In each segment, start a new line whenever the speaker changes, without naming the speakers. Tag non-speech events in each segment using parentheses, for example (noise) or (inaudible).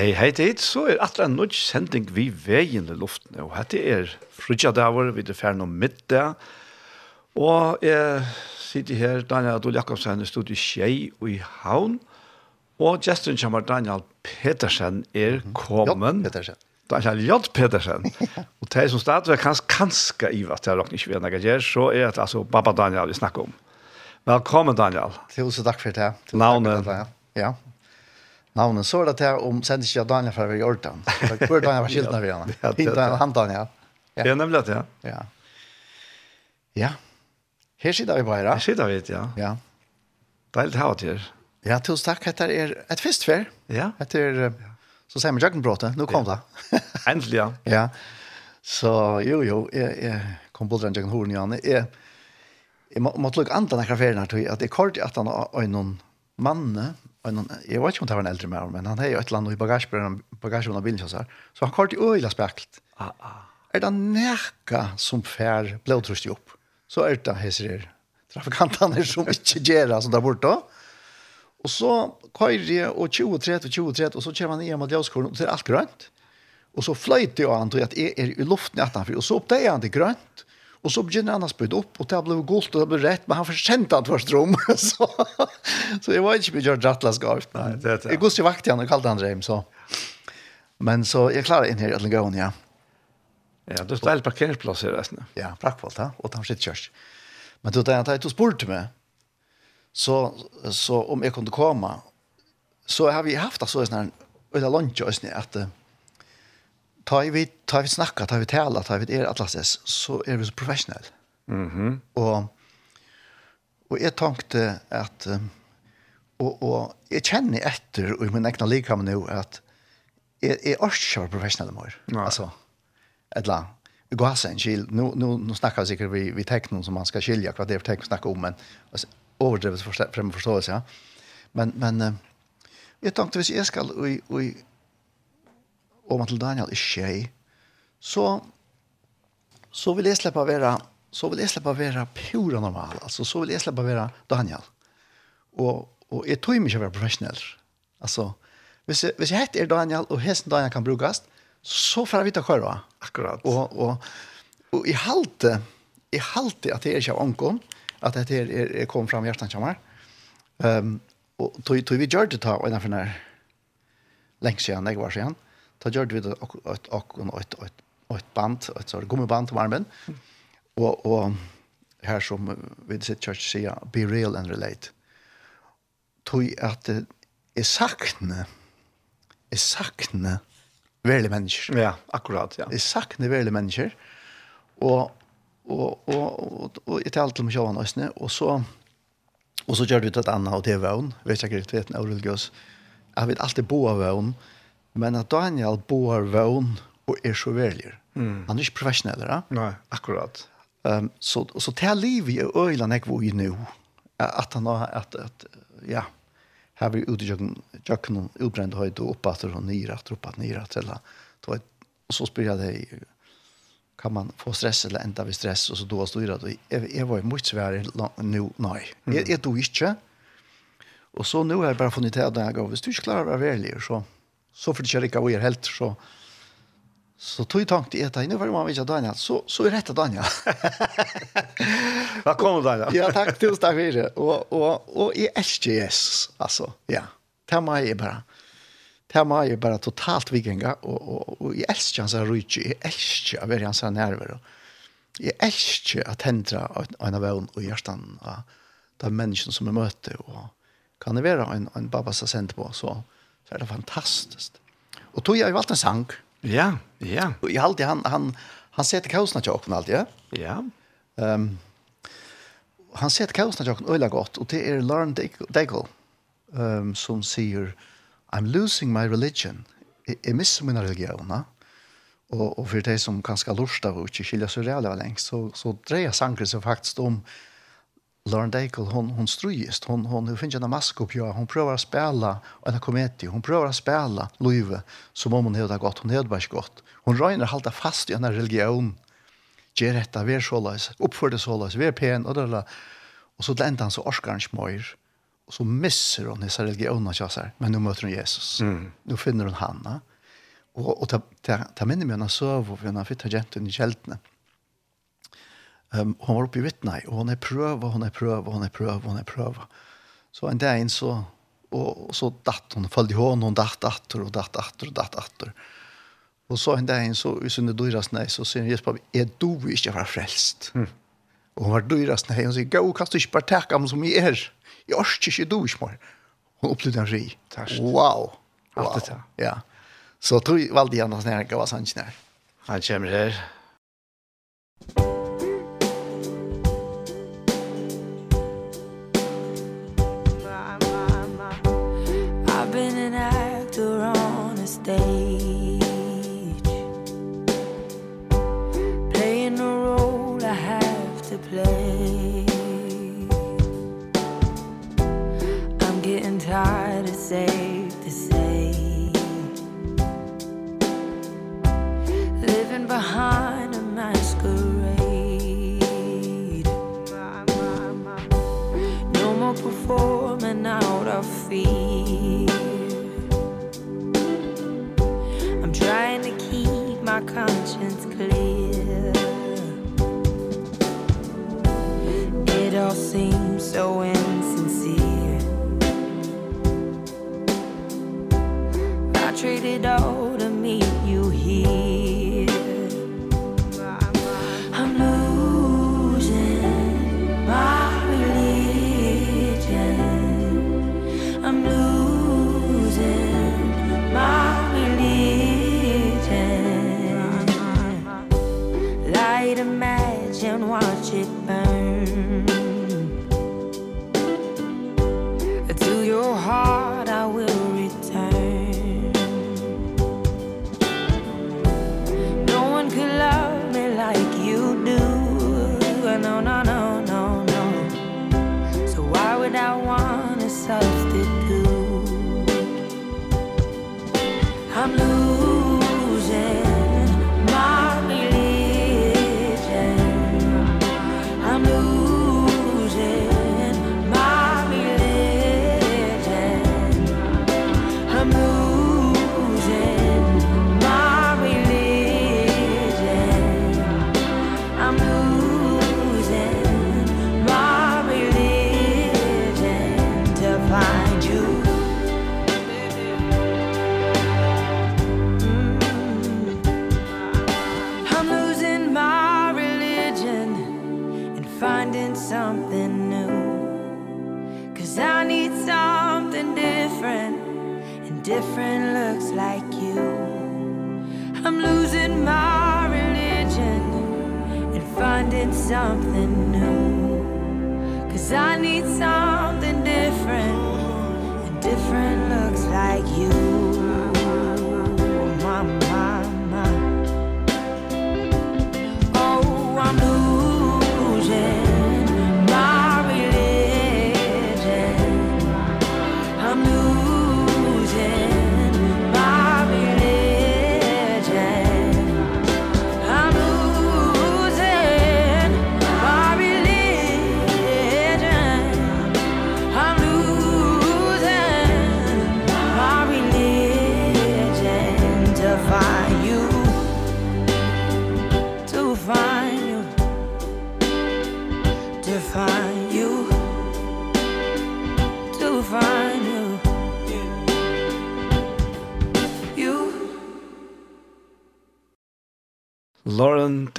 Hei, hei tid, så er atra en nødt sending vi veien i luften, og hette er frutjadavar, vi er ferdig om middag, og jeg sitter her, Daniel Adol Jakobsen, i studiet Kjei og i Havn, og gesten kommer Daniel Petersen er kommet.
J. Petersen.
Daniel J. Petersen. (laughs) og det som startet er kanskje kanska i at jeg råkner ikke vi når jeg så er det altså Baba Daniel vi snakker om. Velkommen, Daniel.
Tusen takk for det.
Navnet.
Ja, navnet, så er det til om sendes ikke Daniel fra Jordan. Hvor Daniel var skilt
skiltene ved
henne? Hint han Daniel.
Ja, Det er nemlig det, ja.
Ja. Ja. Her sitter vi bare.
Her sitter vi, ja.
Ja.
Deilig å ha til.
Ja, tusen takk. Dette er et festfer.
Ja.
Dette er, så sier vi Jøkkenbråte. Nå kom det. (laughs) (laughs)
Endelig, ja.
ja. Så jo, jo, jeg, jeg kom på den Jøkkenhoren, Janne. Jeg, jeg måtte lukke andre nekker ferien her, tror jeg. at jeg kort at han har noen manne en, jeg vet ikke om det var en eldre mer, men han har jo et eller annet i bagasjen av bilen, så så han kort i øyla speklet.
Ah, ah.
Er det nekka som fær blodtrust opp, så er det heser trafikantene som ikke gjør det som der borte. Og så køyrer jeg og 20-30, 20-30, og så kommer han igjen mot ljøskolen, og det er alt grønt. Og så fløyter jeg han til at jeg er i luften i 18, og så oppdager han det grønt, Och så begynner han å spytte opp, og det ble gult, og det ble rett, men han forskjente han tvers rom. (laughs) så, så jeg var ikke mye George Atlas gavt.
Nei, det, det, ja.
Jeg gos vakt igjen og kalte han Reim, så. Men så, jeg klarer inn her i Atlingån, ja.
Ja, det er steil parkeringsplass her, resten.
Ja, prakkvalgt, ja, og han sitt kjørs. Men du, da jeg spurte meg, så, så om jeg kunne komme, så har vi haft det så en sånn, og det er lunch, at, uh, ta vi ta vi snacka, ta vi tala, ta vi är atlas så är vi så professionell.
Mhm.
Mm och och jag tänkte att och och jag känner efter och min egna likam nu att är är också professionell mer. Alltså ett la gå sen chill nu nu nu snackar vi säkert vi vi teknon som man ska skilja vad det är för text snacka om men alltså överdrivet för fram förståelse ja. Men men jag tänkte hvis jag ska och i og Matil Daniel er tjej, så, så vil jeg slippe være så vil jeg slippe være pura normal. Altså, så vil jeg slippe være Daniel. Og, og jeg tror ikke å være professionell. Altså, hvis jeg, hvis jeg heter Daniel, og hesten Daniel kan brukes, så får jeg vite hva
Akkurat.
Og, og, og jeg halte, jeg halte at det er ikke av ånken, at det er, er, er kom fram hjertet kommer. Um, og tog, tog vi gjør det ta, og innenfor den her lengst siden, jeg var siden, Da gjør vi det og et, et, og et band, et sånt gummiband til varmen. Og, og her som vi i sitt church sier, be real and relate. Tog at det er sakne, er sakne verlige mennesker.
Ja, akkurat, ja.
Jeg sakne verlige mennesker. Og, og, og, og, og jeg talte om sjåan også, og så Og så gjør vi det et annet og det er vøvn, vet jeg ikke riktig, vet en religiøs. Jeg vet alltid bo av vøvn, og Men at Daniel bor vån og er så velger.
Mm.
Han er ikke professionell, da?
Nei, akkurat.
Um, så, så til liv i øyland jeg var i nå, at han har, at, at, ja, her vi ute i jøkken, utbrent høyt og oppatter og nyratt, oppatter og nyratt, eller, og så spør jeg deg, kan man få stress eller enda vid stress, og så då styrer det. Jeg, jeg var jo mye svær nå, nei. Jeg, jeg tog ikke. Og så nå har jeg bare funnet til at jeg går, hvis du ikke klarer å være velger, så så för det kör inte vad helt så så tog tanke i nu var för man inte att Daniel så så är rätt Daniel.
Vad kommer Daniel?
ja tack till tack för det. Och och och i SGS alltså ja. Tema är bara. Tema är bara totalt vikinga och och och i SGS är rutsch i SGS är hans nerver. Jag älskar att tända en av vän och hjärtan av de människan som jag möter. Och kan det vara en, en babba som på så så er det fantastiskt. Och tog jeg ju alltid en sang.
Ja, ja.
og jeg alltid, han han han sätter kaosna til åkken alltid, ja.
Ja.
Ehm um, han sätter kaosna till öppen gott och det är Lauren Daigle ehm um, som säger I'm losing my religion. Jag missar religion, religioner. Och och för det som kanske lustar och inte skiljer så rejält längst så så drejer sanken så faktiskt om Lauren Daigle, hon, hon strujist. Hon, hon, hon finner en mask upp, ja. Hon prövar att spela en komedi. Hon prövar att spela Luive som om hon hade gott, Hon hade bara gott. Hon röjner halta fast i en religion. Ger detta, vi är sålös. Uppför det sålös. Vi är pen och där. Och så länder han så orskar han smöjer. Och så missar hon dessa religionerna. här, Men nu möter hon Jesus.
Mm.
Nu finner hon Hanna. Och, och ta, ta, ta minne med henne söv vi en fitta genten i kältene. Um, hon var uppe i vittna och hon är pröva, hon är pröva, hon är pröva, hon är pröva. Så en dag in så, och, så datt hon, följde hon, hon datt attor och datt attor och datt attor. Och så en dag in så, i sinne dyras nej, så säger på är du inte vara frälst?
Mm.
Och hon var dyras nej, hon säger, gå, kan du inte bara tacka mig som jag är? Jag orkar inte du inte mer. Hon upplevde en ri. Wow.
Allt det där.
Ja. Så tror jag valde jag någon när
jag var sån han när. Han kommer här. Musik fear. I'm trying to keep my conscience clear. It all seems so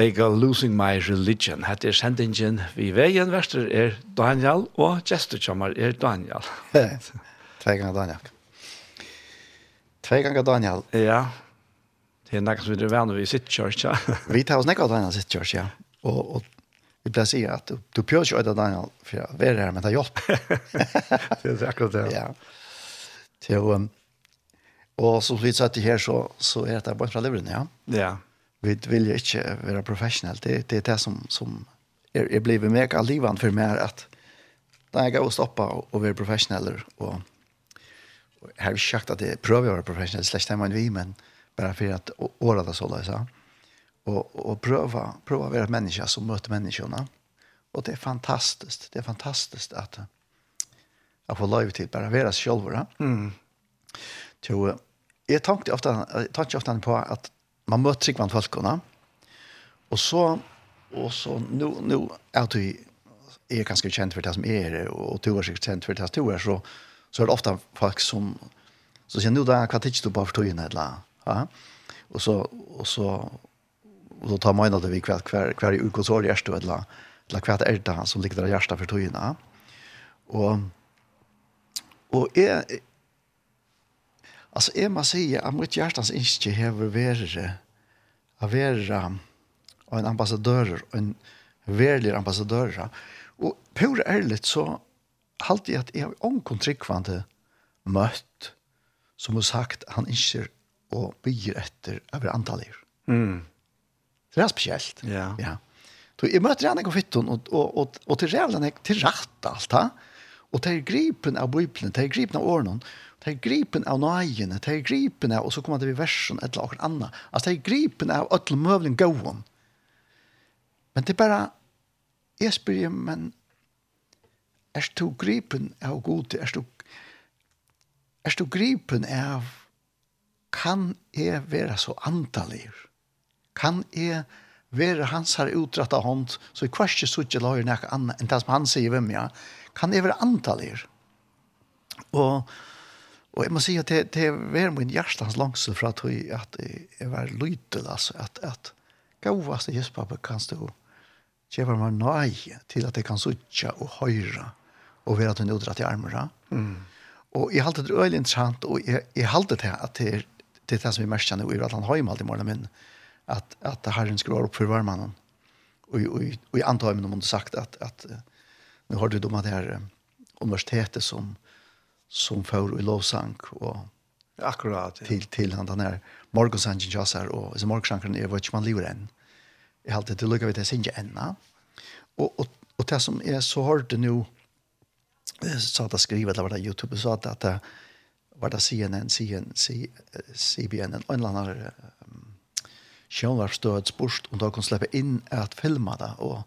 They go losing my religion. Hette er sendingen vi veien. Verster er Daniel, og gesturkjommer er Daniel. (laughs)
Tvei ganger Daniel. Tvei ganger Daniel.
Ja. Det er nekka som vi er venner vi sitt kjørs, ja.
vi tar oss nekka Daniel sitt kjørs, ja. Og, og vi pleier å si at du, du pjør ikke øyde Daniel, for jeg er her, men det er hjelp.
det er akkurat det.
Ja. Til, um, og som vi satt her, så, så er det bare fra livren, ja.
Ja.
Yeah vi vill ju inte vara professionell det det är det som som är er, är er blivit mer alivan för mig att när jag går och stoppa och vara professionell och har vi sagt att det prövar jag vara professionell slash time vi men bara för att åra det så där så och och pröva pröva vara människa som möter människorna och det är fantastiskt det är fantastiskt att att få lov till bara vara själva
mm.
Så jag tänkte ofta jag tänkte ofta på att man møter sig bland folkene. Og så, og så nu, nu er du er ganske kjent for det som er, og du er sikkert kjent for det som du er, så, så er det ofte folk som, så sier, nu da, hva tids du bare for togene, eller, ja? Og så, og så, og så tar man inn det vi kvar kvar kvar i urkonsår gjerst, eller, eller hver er det som ligger der gjerst for togene, Og, og är Alltså är man säger att mitt hjärtans inte häver värre att vara en ambassadör en verlig ambassadör. Och på ärligt så alltid att jag omkontrikvande mött som har sagt han inte och bygger efter över antalet.
Mm.
Det är speciellt.
Ja.
Ja. Så jag möter henne och fitton och, och, och, och till rävlen till rätt allt. Ha? Och till gripen av bibeln, till gripen av ordnen. Det er gripen av nøyene, det er gripen av, og så kommer det i versen, et eller annet annet. Altså, det er gripen av ødel møvlen gåen. Men det er bare, jeg spør, men er du gripen av god, er du, er du gripen av, kan jeg være så antallig? Kan jeg være hans her utrettet hånd, så jeg kvarst ikke suttje lager noe annet enn det som han sier hvem jeg, kan jeg være antallig? Og, Og jeg må si at det, det var min hjärtans långsel för att att jag var lytel altså, at, at gavast i pappa kan stå ge meg nøye til at jeg kan sucha og høyre og være til den odrat i armarna.
Mm.
Og jeg halte det öle interessant, og jeg, jeg halte det at det er det det som vi mest märker nu är at han har jo alltid morgonen men att at, det här en skruvar upp för varmannen. Og, og, og jeg antar men de har sagt at, att nu har du då med det här universitetet som som får i lovsang og
akkurat ja.
til til han den her morgonsangen jazz og så morgonsangen er vad man lever än. Jeg har alltid lukket vid det sin ända. Och och och det som är så hårt nu så att skriva det var det Youtube så att att var det CNN CNN CBN en eller annen sjön var stött spurst och då kan släppa in att filma det och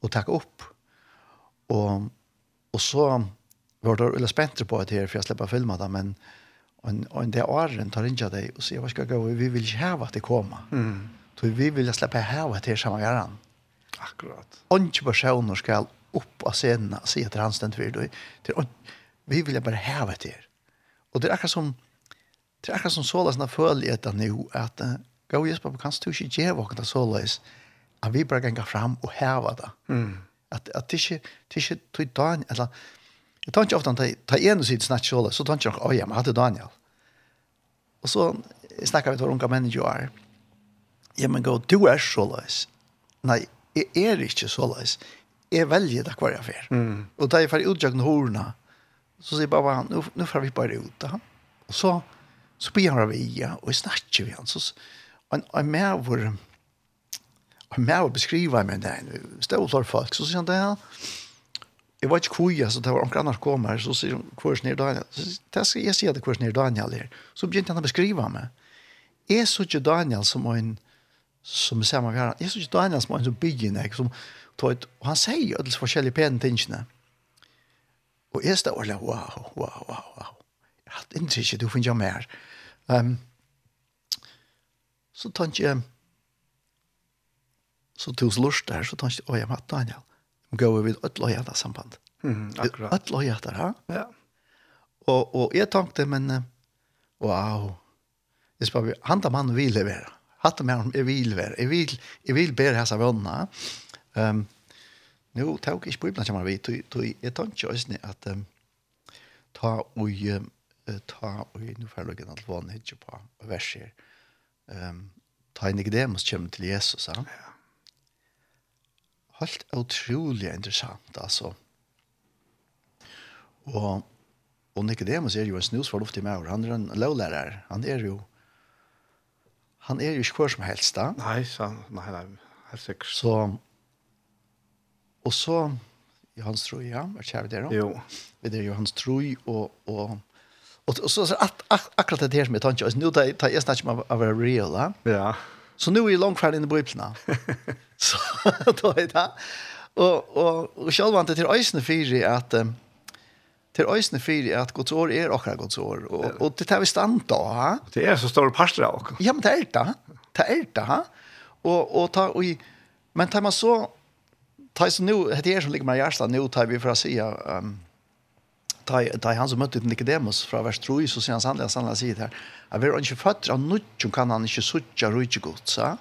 och ta upp. Och och så var har eller spänt på det här för jag släppa filma det men en en det åren tar inte dig och se vad ska gå vi vill ju ha att det komma.
Mm.
Så vi vill släppa här vad det samma gäran.
Akkurat.
Och personer ska upp och sen se att han ständ för dig. Vi vill bara ha vad det. Och det är akkurat som det är akkurat som sålas när följer nu att gå just på kanske du inte ger sålas. Att vi bara kan gå fram och häva det.
Mm.
Att att det inte det inte tog eller Jeg tar ikke ofte han tar en side snakk kjåle, så tar ikke han, oi, men hadde Daniel. Og så snakker vi til unge menn jo er, ja, men gå, du er så løs. Nei, jeg er ikke så løs. Jeg velger det hver jeg fer.
Mm.
Og da jeg fer utjøkken horna, så sier bare han, nå får vi bare ut da. Og så, så blir han av ja, og jeg snakker vi han. Så, og en med vår, en med å beskrive meg der, stå for folk, så sier han det, ja, jeg var ikke koi, altså, det var omkring annars kom her, så sier hun, hvor er snir Daniel? Så, jeg skal jeg sier det, hvor er snir Daniel her. Så begynte han å beskrive meg. Jeg så ikke Daniel som en, som jeg ser meg her, jeg så ikke Daniel som en som bygger meg, som, og han sier jo disse forskjellige pene tingene. Og jeg står og la, wow, wow, wow, wow. Jeg hadde ikke, du finner mer. Um, så tenkte jeg, så tog lust der, så tenkte jeg, å, jeg matte Daniel og går vi vid och hjärta samband.
Mm, akkurat.
Öll och hjärta, ha?
Ja.
Och, och jag tänkte, men wow. Jag spår, han tar man vill levera. Hatt med honom, jag vill levera. Jag vill, jag vill be det här vunna. Um, nu tog jag inte på som man vet. Jag tänkte just att um, ta och ta och nu får jag lägga en telefon hit på verser. Um, ta en ikdemus kommer till Jesus, ha? Ja helt utrolig interessant, altså. Og, og Nicodemus er jo en snusforluftig med, Han er en lovlærer. Han er jo han er jo ikke hver som helst da.
Nei, så, nei, nei, helt sikkert.
Så, og så, Johans Troi, ja, er kjære dere
Jo.
Det er Johans Troi, og, og, og, og så er ak akkurat det her som jeg tar ikke. Nå tar jeg snakker om å være real, da.
Ja.
Så nu är ju långt inne i Bibeln. (laughs) så (laughs) då är det. Och och och själva inte till ösnen fyri att till ösnen fyri att Guds år är och Guds år och och det tar vi stand då, ha?
Det är så stor pastor också.
Ja, men det är det. Det är det, ha? Och och ta och i, men tar man så tar så nu det är som ligger mig nu tar vi för att säga ehm um, da han som møtte Nicodemus fra vers 3, så sier han sannelig, sannelig sier det her, at vi er ikke født av nødgjøn kan han ikke suttje og ikke godt, sa.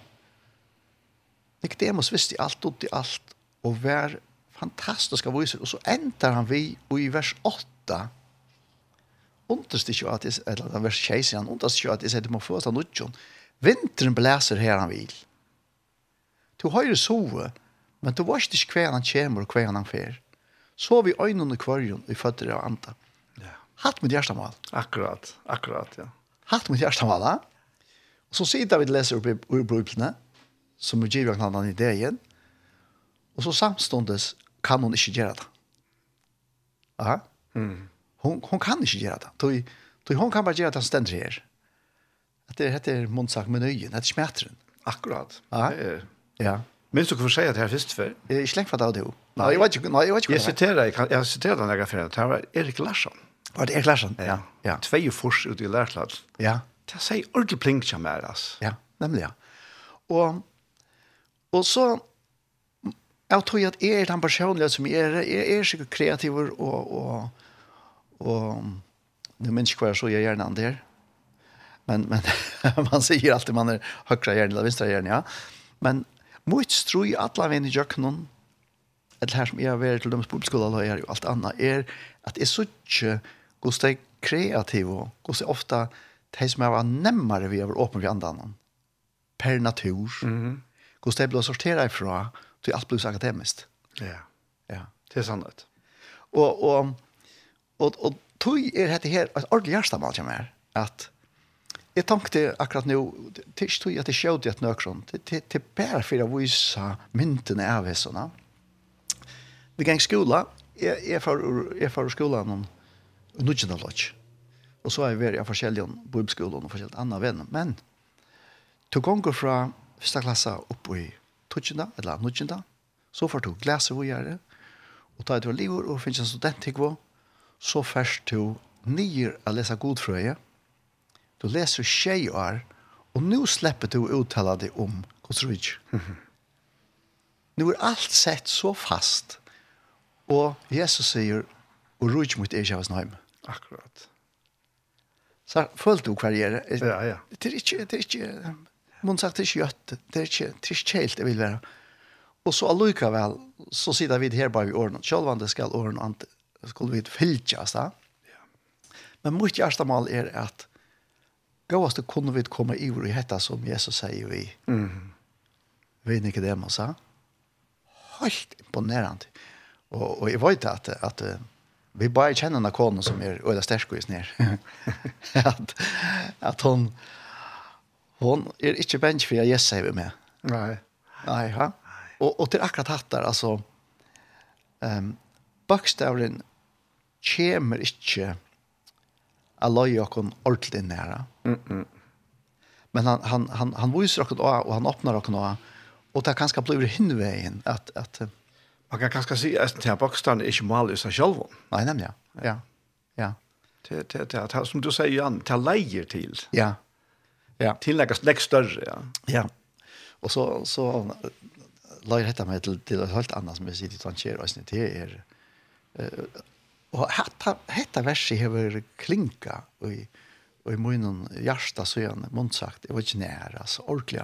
Nicodemus visste alt og i alt, og var fantastisk av viser, og så ender han vi i vers 8, underst ikke at jeg, eller vers 6, han underst ikke at jeg sier det må få av nødjon. Vinteren blæser her han vil. Du høyre sove, men du vet ikke hver han kommer og hver han fer så vi øynene kvarjon i føtter av anta.
Ja.
Hatt mitt hjertemål.
Akkurat, akkurat, ja.
Hatt mitt hjertemål, ja. Og så sitter David og leser ur brukene, som er givet av i ideen, og så samståndes kan hun ikke gjøre det. Ja.
Mm.
Hon, hon kan ikke gjøre det. Toi, toi, hon kan bare gjøre det stendt stender her. At det heter mundsak med nøyen, det er smerteren.
Akkurat.
Ja. ja.
Minns du hvorfor sier det her først før?
Jeg er ikke lengt for det av det jo. Nei, jeg vet ikke, nei, jeg vet ikke.
Jeg siterer, jeg, jeg siterer den jeg ferien, det var Erik Larsson.
Var det Erik Larsson? Ja. ja.
Tvei fors ute i lærklad.
Ja.
Det sier ordentlig plink som er, altså.
Ja, nemlig, ja. Og, og så, jeg tror at jeg er den personlige som jeg er, jeg er sikkert kreativ og, og, og, nu minns ikke hva jeg så jag gärna där. Men men (laughs) man sier alltid man er høyre hjärnan eller vinstre hjärnan, ja. Men mycket stroj alla vänner i jøkkenen, eller her som jeg har vært til dem bibelskolen, og er jo alt annet, er at jeg så ikke hvordan det er kreativ, og hvordan det er ofte de som er var nemmere vi å være åpen for andre per natur,
mm -hmm.
hvordan det blir sorteret ifra til alt ble akademisk.
Ja,
ja.
det er sannhet.
Og, og, og, og tog er dette her, et ordentlig hjertemål som er, at jeg tenkte akkurat nå, det er ikke tog at jeg skjød et nøkron, det det, det er bare for å vise myntene av hessene, vi gikk skola, jeg, jeg, far, jeg far skola noen nødgjende lodge. Og så er jeg vært i forskjellige bibelskolen og forskjellige andre venner. Men to ganger fra første klasse opp i tøtjende, eller nødgjende, så får du glese hvor jeg er, og ta et livet og finnes en student i går, så først du nyer å lese godfrøye, du leser tjej år, og nå slipper du å uttale deg om hvordan Nå er alt sett så fast, Og Jesus sier, og rujt mot er kjavas nøym.
Akkurat.
Så følte du hva jeg er.
Ja, ja.
Det er ikke, det er ikke, mun sagt, det er ikke gjøtt, det er ikke, det er ikke helt det vil være. Og så allikevel, så sitter vi her bare i årene, selv om det skal årene, ant, skulle vi fylkjast da. Ja. Men mot mål er at gåaste kunne vi komme i i hetta som Jesus sier vi.
Mm.
Vi er ikke det man sa. Helt imponerende. Ja Och och jag vet att att vi bare kjenner några konen som är öda sterk og ner. att (laughs) att hon hon är inte bench för jag gissar vi med.
Nej.
Nej, ha. Och och till akkurat hatt alltså ehm um, bakstavlen kommer inte alla kon ordentligt nära. Mm, mm Men han han han han visar också och han öppnar också och det kanske hinveien at, att att
Man kan kanskje si at denne bokstaven er ikke mal i seg selv.
Nei, nemlig, ja. ja. ja.
Det, det, det, det, som du sier, Jan, det leier til.
Ja. ja.
Til noe like, større, ja.
Ja. Og så, så leier dette meg til, til et helt annet som jeg sier til Tanskjer, og det er uh, og hetta, hetta verset hever klinka og i, og i munnen hjärsta så er han munnsagt, jeg var ikke nær, altså, ordentlig.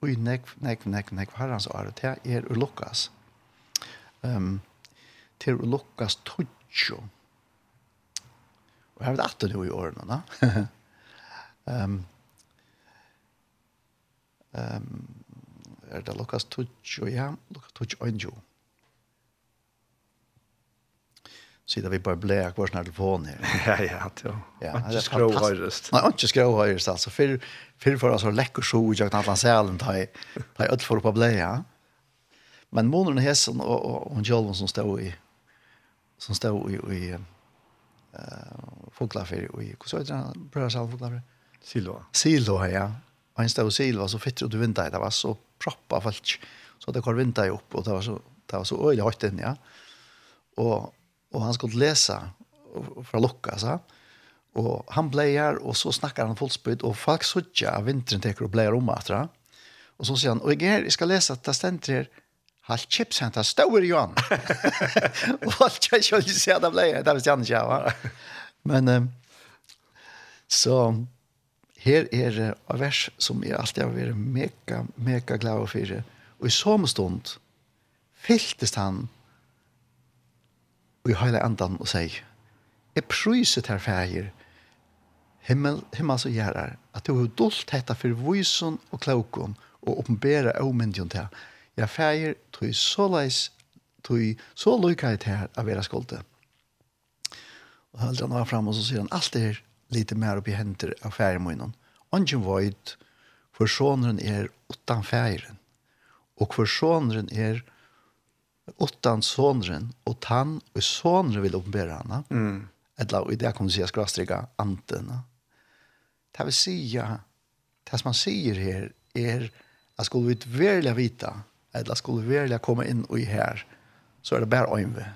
Og i nekv, nekv, nekv, nekv, herrens året, det er ur Lukas. Mm um, til å lukkes tutsjo. Og jeg vet at det er i årene, da. um, um, er det lukkes tutsjo, ja, lukkes tutsjo øynjo. Sida vi bara blek vår sånne telefon her. (laughs)
ja, ja,
ja. ja
ikke skrå høyrest.
Nei, ikke skrå høyrest, altså. Fyrr fyr for oss å lekke så i Jøkken Atlan Sælen, da jeg ødt for å blek, ja. Men Moner hessen og, og, og och Jolvon som stod i som stod i, i eh folklafer och i så heter han prøver själv folklafer.
Silo.
Silo ja. Han stod i silo så fick du vinta det var så proppa folk, Så det kom vinta upp og det var så det var så øyelig høyt inn, ja. Og, og han skulle lese fra Lucka så. Og han bleier, og så snakker han fullspyd, og folk sutja jag vintern tar og blejar om att. Og så sier han og jeg er, jeg skal lese at det ständer Halt chips han ta stor ju (laughs) han. Och allt jag skulle säga där blev det visst jag va. Men så här är en vers som jag alltid har varit mega mega glad för. Och i samma stund fylltes han i hela andan och säger Jeg priset her färger himmel himmel så gärar att du har dolt detta för visen och klokon och uppenbara omyndigen til Ja, feir tog så leis, tog så lykket her av vera skulde. Og heldur han var fram og så sier han, alt er lite mer oppi henter av fægirmunnen. Ongen void, for sonren er utan feiren og for sonren er utan sonren, og tann og sonren vil oppenbæra hana. Mm. Eller, og i det kan du sier skrastrika antena. Det vil si, ja, det som han sier her er at skulle vi virkelig vite eller skulle velja komme inn og i her, så er det bare øynve.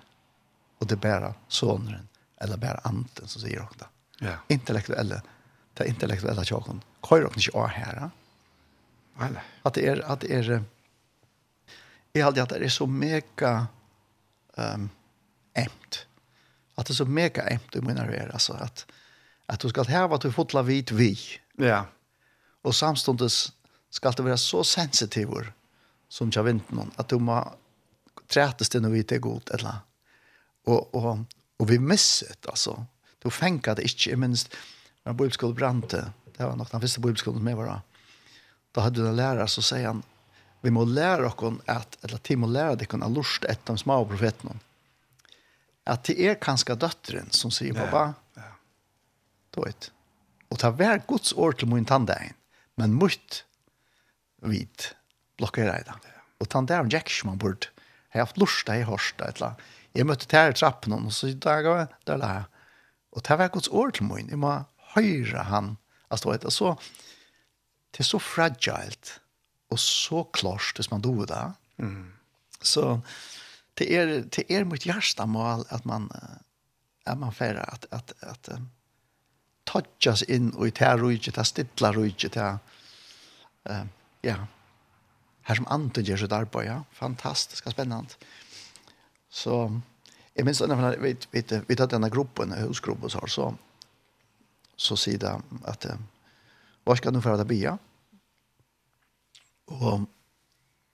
Og det er bare såneren, eller bare anten, som sier dere.
Ja.
Intellektuelle, det er intellektuelle tjåken. Køyre dere ikke å her, ja?
Nei, nei.
At det er, at det er, jeg hadde at det er så mega um, emt. At det er så mega emt, i min er, altså, at, at du skal heve at du fotla vidt vi.
Ja.
Og samståndes skal det være så sensitivere som jag vet någon att de har trättas det nog inte gott eller och och och vi misset alltså då fänkade inte minst när bibelskolan brante det var nog den första bibelskolan med vara då hade en lärare så säger han vi må lära oss att eller till må lära dig kunna lust ett av små profeterna att det är kanske döttren som säger pappa
ja,
då vet och ta vär Guds ord till min tandägen men mot vid blokkere i det. Og den der Jack man burde, jeg har haft lust i hørst et eller annet. Jeg møtte der i trappen, og så der gav jeg, der la jeg. Og det var Guds år til min, jeg må høyre han, altså, vet, så, det er så fragilt, og så klart, hvis man doer det.
Mm.
Så, det er, det er mitt hjärsta mål at man, at man färre, at, at, at, at touchas in och i det här rujtje, stilla rujtje, det uh, ja, här som Anton gör sitt arbete. Ja. Fantastiskt, spännande. Så jag minns när vi vi, vi hade den här gruppen, husgruppen så så så sida att var ska du för att bya? Och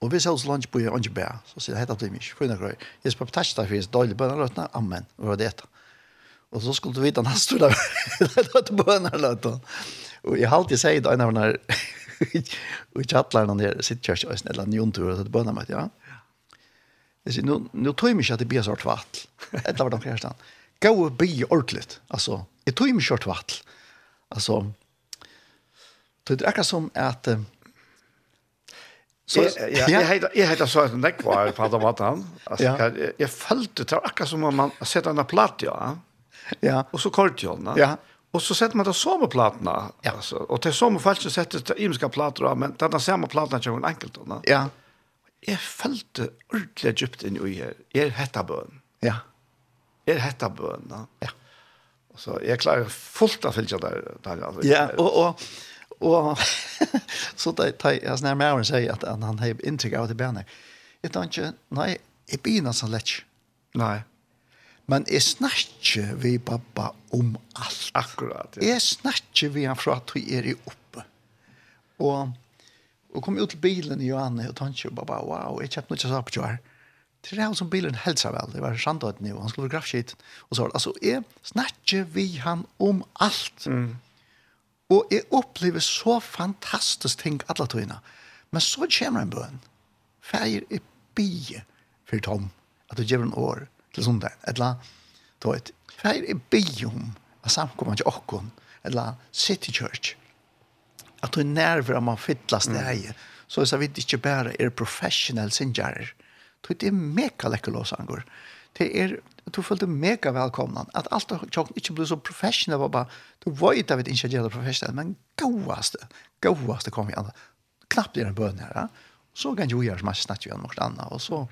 Og vi såg oss lunch på Angeberg. Så sier det hette til mig. Fyna grøy. Jeg spør på tashta for jeg er dårlig bønnerløtene. Amen. Og det var det. Og så skulle du vite han stod der. (laughs) Det var bønnerløtene. Og jeg har alltid sagt det en av denne och chattar någon där sitter church och snälla njuntur så det börnar med ja. Det är nu nu tror jag mig att det blir sort vatt. Det var de första. Gå be ordentligt. Alltså, det tror jag mig sort vatt. Alltså det är akkurat som att
Så ja, jag heter jag heter så att det var på vad han. Alltså jag jag följde det akkurat som om man sätter en platt ja.
Ja.
Och så kort va?
Ja.
Och så sätter man då som plattorna
ja.
alltså och till som fall så sätter det imska plattor av men den samma plattan kör en enkelt då.
Ja.
Jag följde ordentligt djupt in i här. Är hetta bön.
Ja.
Är hetta bön. Ja.
ja.
Och (laughs) så jag klarar fullt att fältet där där alltså.
Ja, och och och så där tar jag snär med och säger att han har intryck av det bänet. Ett tänker nej, i bina så lätt.
Nej.
Men jeg snakker vi pappa om alt.
Akkurat, ja.
Jeg snakker vi han fra at vi er i oppe. Og, og kom ut til bilen i Johanne, og tanke, pappa, wow, jeg kjøpte noe jeg sa på kjør. Det er som bilen helsa vel, det var sandheten jo, han skulle være grafskit. Og så, altså, jeg snakker vi han om alt.
Mm.
Og jeg opplever så fantastisk ting alle togene. Men så kommer en bøn. Feir er bie for Tom, at du gjør en år. Mm til sundag. Etla, du vet, for her er bion av samkommet til okkon, etla City Church, at du er nerver om man fytlas det her, så er det ikke bare er professionell sinjarer, du vet, det er mega lekkerlåsangur, det er du følte mega velkomna. At alt er tjokken ikke blir så professionell, var bare, du vet av et det professional, men gåaste, gåaste kom vi an. Knappt er en bøn her, ja. Så kan jo gjøre som jeg snakker igjen mot annet, og så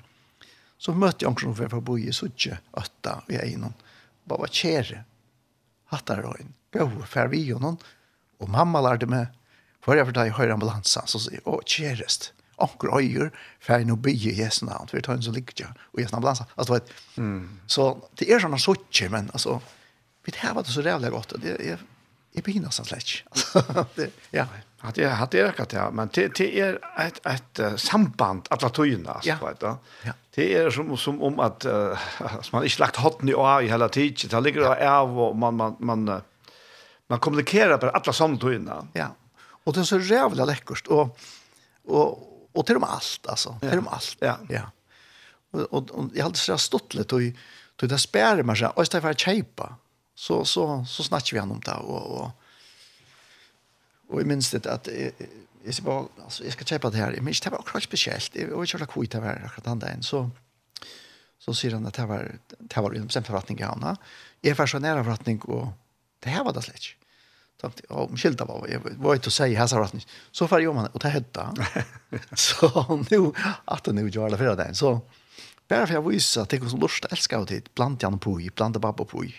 så møtte jeg omkring for å bo i Sudje, Øtta og jeg innom. Bare var kjære. Hattar og en gøy, for vi og noen. Og mamma lærte meg, for jeg fortalte jeg høyre ambulansen, så sier jeg, å, kjærest, omkring øyer, for jeg nå bygger i Jesu navn, for jeg tar en så lykke, og Jesu ambulansen. Altså, vet, mm. Så det er sånn Sudje, men altså, vi tar det så rævlig godt, det er, jeg begynner sånn slett. (laughs) Altså, det, ja, ja.
Att det hade det räckt ja, men det det är ett ett samband alla tojna så vet du. Det är som som om att uh, (laughs) man inte lagt hatten i år i hela tiden. Det ligger där och man man man man kommunikerar på alla samtojna.
Ja. Och det är så jävla läckert och och och till dem allt alltså, till dem allt. Ja. Ja. Och och, och jag hade så stått lite och då det spärrar man så, och istället för att köpa så så så snackar vi om det och och Och jag minns det att jag ska bara alltså jag ska köpa det här. Men det var också speciellt. Jag vet inte hur det var akkurat han där så så säger han att det var det var en förvattning i hamna. Jag var så nära förvattning och det här var det släck. Tänkte jag om skilta var jag var inte att säga här så att så far jag man och det hette. (laughs) Så nu att nu gör det för den så Bara för jag visar att det går så lust att älska ut hit. Blant Jan Puy, blant Babbo Puy.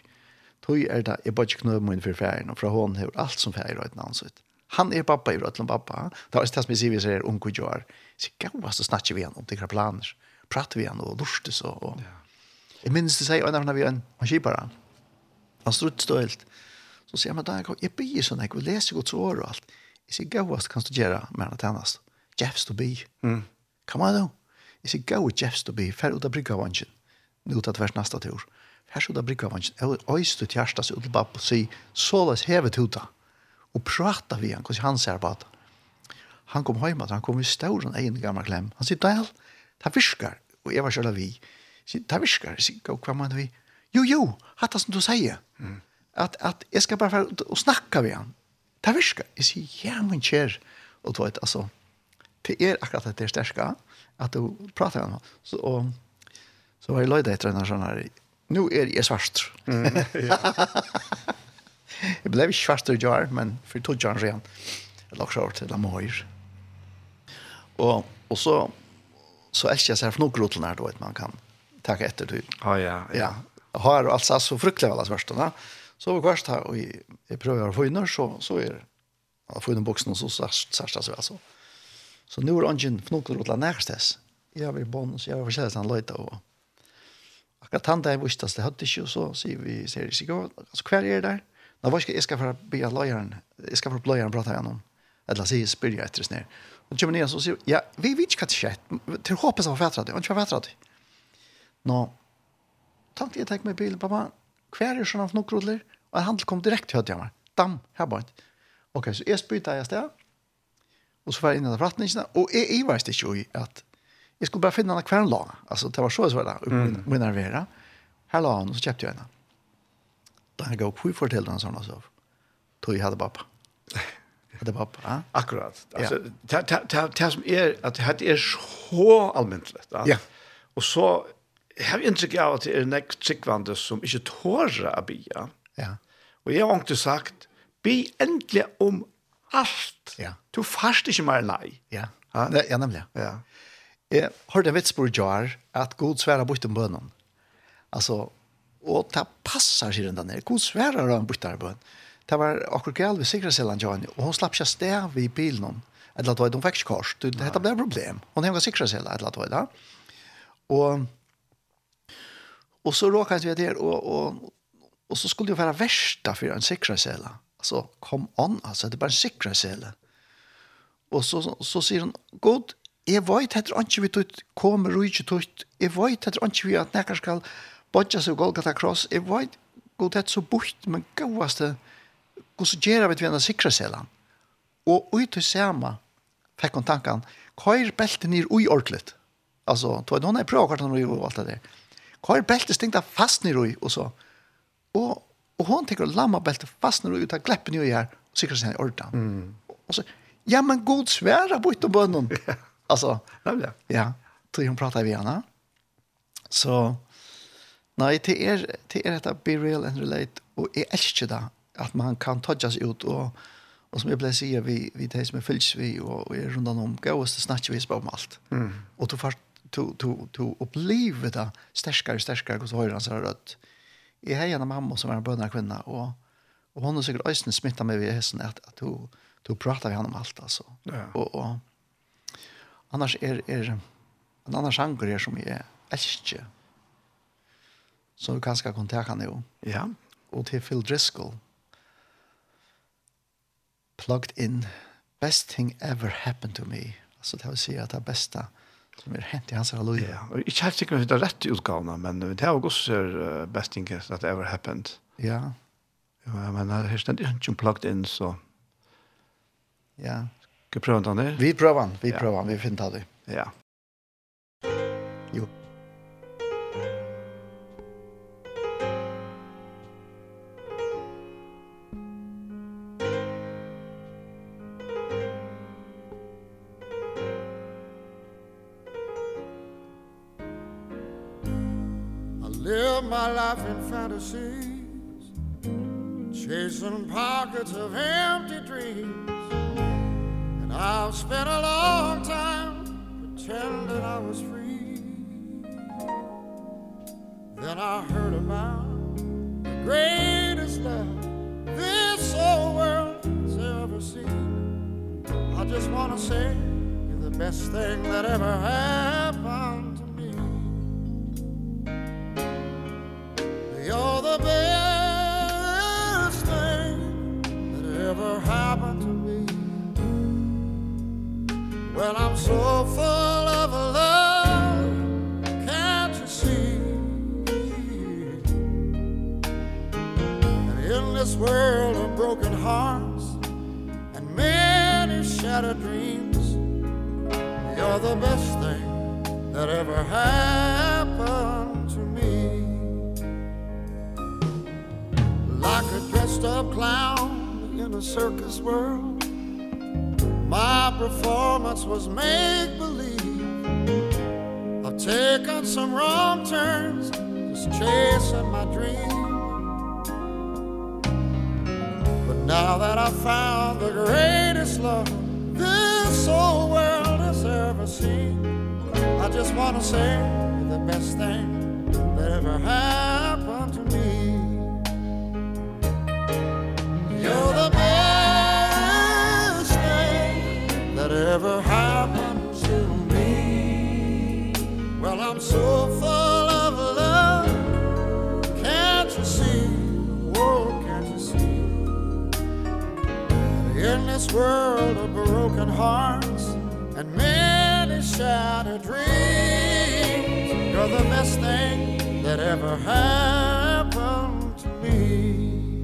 Tøy er det, jeg bare ikke knøy min for ferien, og fra hånden har alt som ferien har ett namn så. Han er pappa i Rötland pappa. Det var det som jeg sier vi säger unko gör. Så gav oss att snacka vi om det planer. Prater vi igjen og lustigt og... og. Ja. Jag minns det säger när vi en han skipar han. Han ut stølt. Så sier han, där jeg blir sån jag läser gott så och allt. Jag säger gav oss kan du gjøre med henne tennast. Jeffs to be. Mm. Come on då. Jag säger gav Jeffs to be för att brygga vanchen. Nu tar det värst nästa tur. Här så där brygga vanchen. Oj, stut hjärtas ut og sier, Så läs hävet uta og prata vi han, hvordan han ser på det. Han kom hjemme, han kom i stauren egen gamle klem. Han sier, Daniel, det virker. Og jeg var selv vi. Det virker. Jeg sier, hva mener vi? Jo, jo, hatt det som du sier. Mm. At, at jeg skal bare og snakke vi han. Det virker. Jeg sier, ja, min kjær. Og du vet, altså, det er akkurat det er sterske, at du prater med han. Så, og, så var jeg løyde etter en sånn her, nå er jeg svart. Mm, (laughs) ja. (laughs) (laughs) Jeg ble ikke svart i år, men for to gjør siden. Jeg lagt seg over til Lamoir. Og, og så, så elsker jeg seg for noen grotel nær, vet man kan takke etter til.
Å ja, ja.
ja. Har altså så fryktelig vel av svartene. Så vi kvart her, og jeg, prøver å få inn, så, så er jeg får inn boksen, og så det seg altså. Så nå er ungen for noen grotel nærstess. Jeg har vært bånd, så jeg har forskjellig sånn løyte og akkurat han der visste at det hadde ikke, og så sier vi, sier ser sier altså hver er det der? Nå var ikke, jeg skal for be av løyeren, jeg skal for løyeren prate igjen eller sier, spør jeg etter sned. Og kommer ned og sier, ja, vi vet ikke hva det skjer, til håpet som var fætret det, og ikke var fætret. Nå, tenkte jeg, tenk meg bilen, pappa, hva er det sånn av noen grodler, og en handel kom direkt til meg. dam, her bare ikke. Ok, så jeg spytte jeg sted, og så var jeg inne i forretningene, og jeg, jeg var ikke i at jeg skulle bare finne henne hver en lag, altså det var så jeg så var det, og jeg nervere, her la han, og så kjøpte jeg henne. Da han gav hur fortällde han sådana saker. Tog jag hade pappa. Hade pappa, ja.
Akkurat. Alltså, ja. det, det, som är, att det är så allmäntligt. Ja. Och så, har vi intryck av att det är en tryggvande som inte tårar att bya. Ja. Och jag har inte sagt, be äntligen om allt. Ja. Du fast inte mer nej.
Ja, ja, ja nämligen. Ja. Jag hörde en vits på Jar att god svära bort om bönen. Alltså, og ta passar sig den där. God svärar han bortar på. Det var akkurat gäll sikra sällan Johnny och hon slapp sig stäv i bilen. Eller att de fick kors. Det hade blivit problem. Hon hängde säkerhetskällan eller att det var. Och och så råkade vi där och och och så skulle det vara värsta för en säkerhetskällan. Alltså kom on alltså det bara en säkerhetskällan. Och så så säger hon god Jeg vet heter ikke vi tøyt, kommer og ikke tøyt. Jeg vet heter ikke vi at nekker skal bodja så Golgata Cross, jeg vet god tett så bort, men gavaste, god så gjerne vet vi enn sikra selan. Og ut til Sema fikk hun tankan, hva belten nir ui ordlet? Altså, tog jeg noen jeg prøver kvart han ui og alt det der. Hva belten stengta fast nir ui, og så. Og, og hon tenker å lamma beltet fast nir ui, ut av gleppen i ui her, og sikra selan i ordan. Mm. Og så, ja, men god sværa bort om bønnen. (laughs) altså, ja, ja. Tog hun pratar vi henne. Så, Nei, det er, det er dette Be Real and Relate, og jeg elsker det, at man kan tøtjas ut, og, og som jeg ble sier, vi, vi det som er fylls vi, og, og er rundt om, gå snakker til snakke vi om alt. Mm. Og du får to, to, to oppleve det sterskere og sterskere hos høyre hans rødt. Jeg har en mamma som er en bønner kvinne, og, og hun har sikkert øyne smittet meg ved hesten at, at hun, hun prater vi han om alt, altså.
Ja.
Og, og annars er, er en annan sjanger her som jeg elsker, som du kanskje kan ta nå.
Ja.
Og til Phil Driscoll. Plugged in. Best thing ever happened to me. Altså det vil si at det beste som er hent i hans halloja.
Ja, og ikke helt sikkert det er rett utgavene, men det er også er best thing that ever happened.
Ja.
Ja, men det er stendt ikke plugged in, så...
Ja.
Skal vi prøve den der?
Vi prøver den, vi prøver den, vi finner det.
Ja.
laughing fantasies Chasing pockets of empty dreams. And I've spent a long time pretending I was free. Then I heard about the greatest love This whole world has ever seen. I just want to say you're the best thing that ever happened to me Well, I'm so full of love, can't you see? And in this world of broken hearts and many shattered dreams, you're the best thing that ever happened to me. Like a dressed up clown in a circus world My performance was make believe I've taken some wrong turns just chasing my dream. But now that I found the greatest love this whole world has ever seen I just want to say you're the best thing that ever happened to me. You're the best ever happened to me. Well, I'm so full of love. Can't you see, oh, can't you see? That in this world of broken hearts And many shattered dreams You're the best thing that ever happened to me.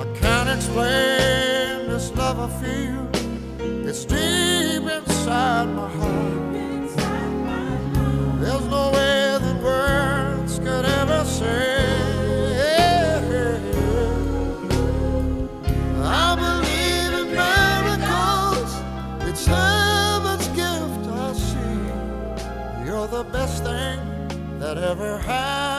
I can't explain this love I feel It's deep inside my heart. There's no way that words could ever say. I believe in miracles. It's heaven's gift I see. You're the best thing that ever happened.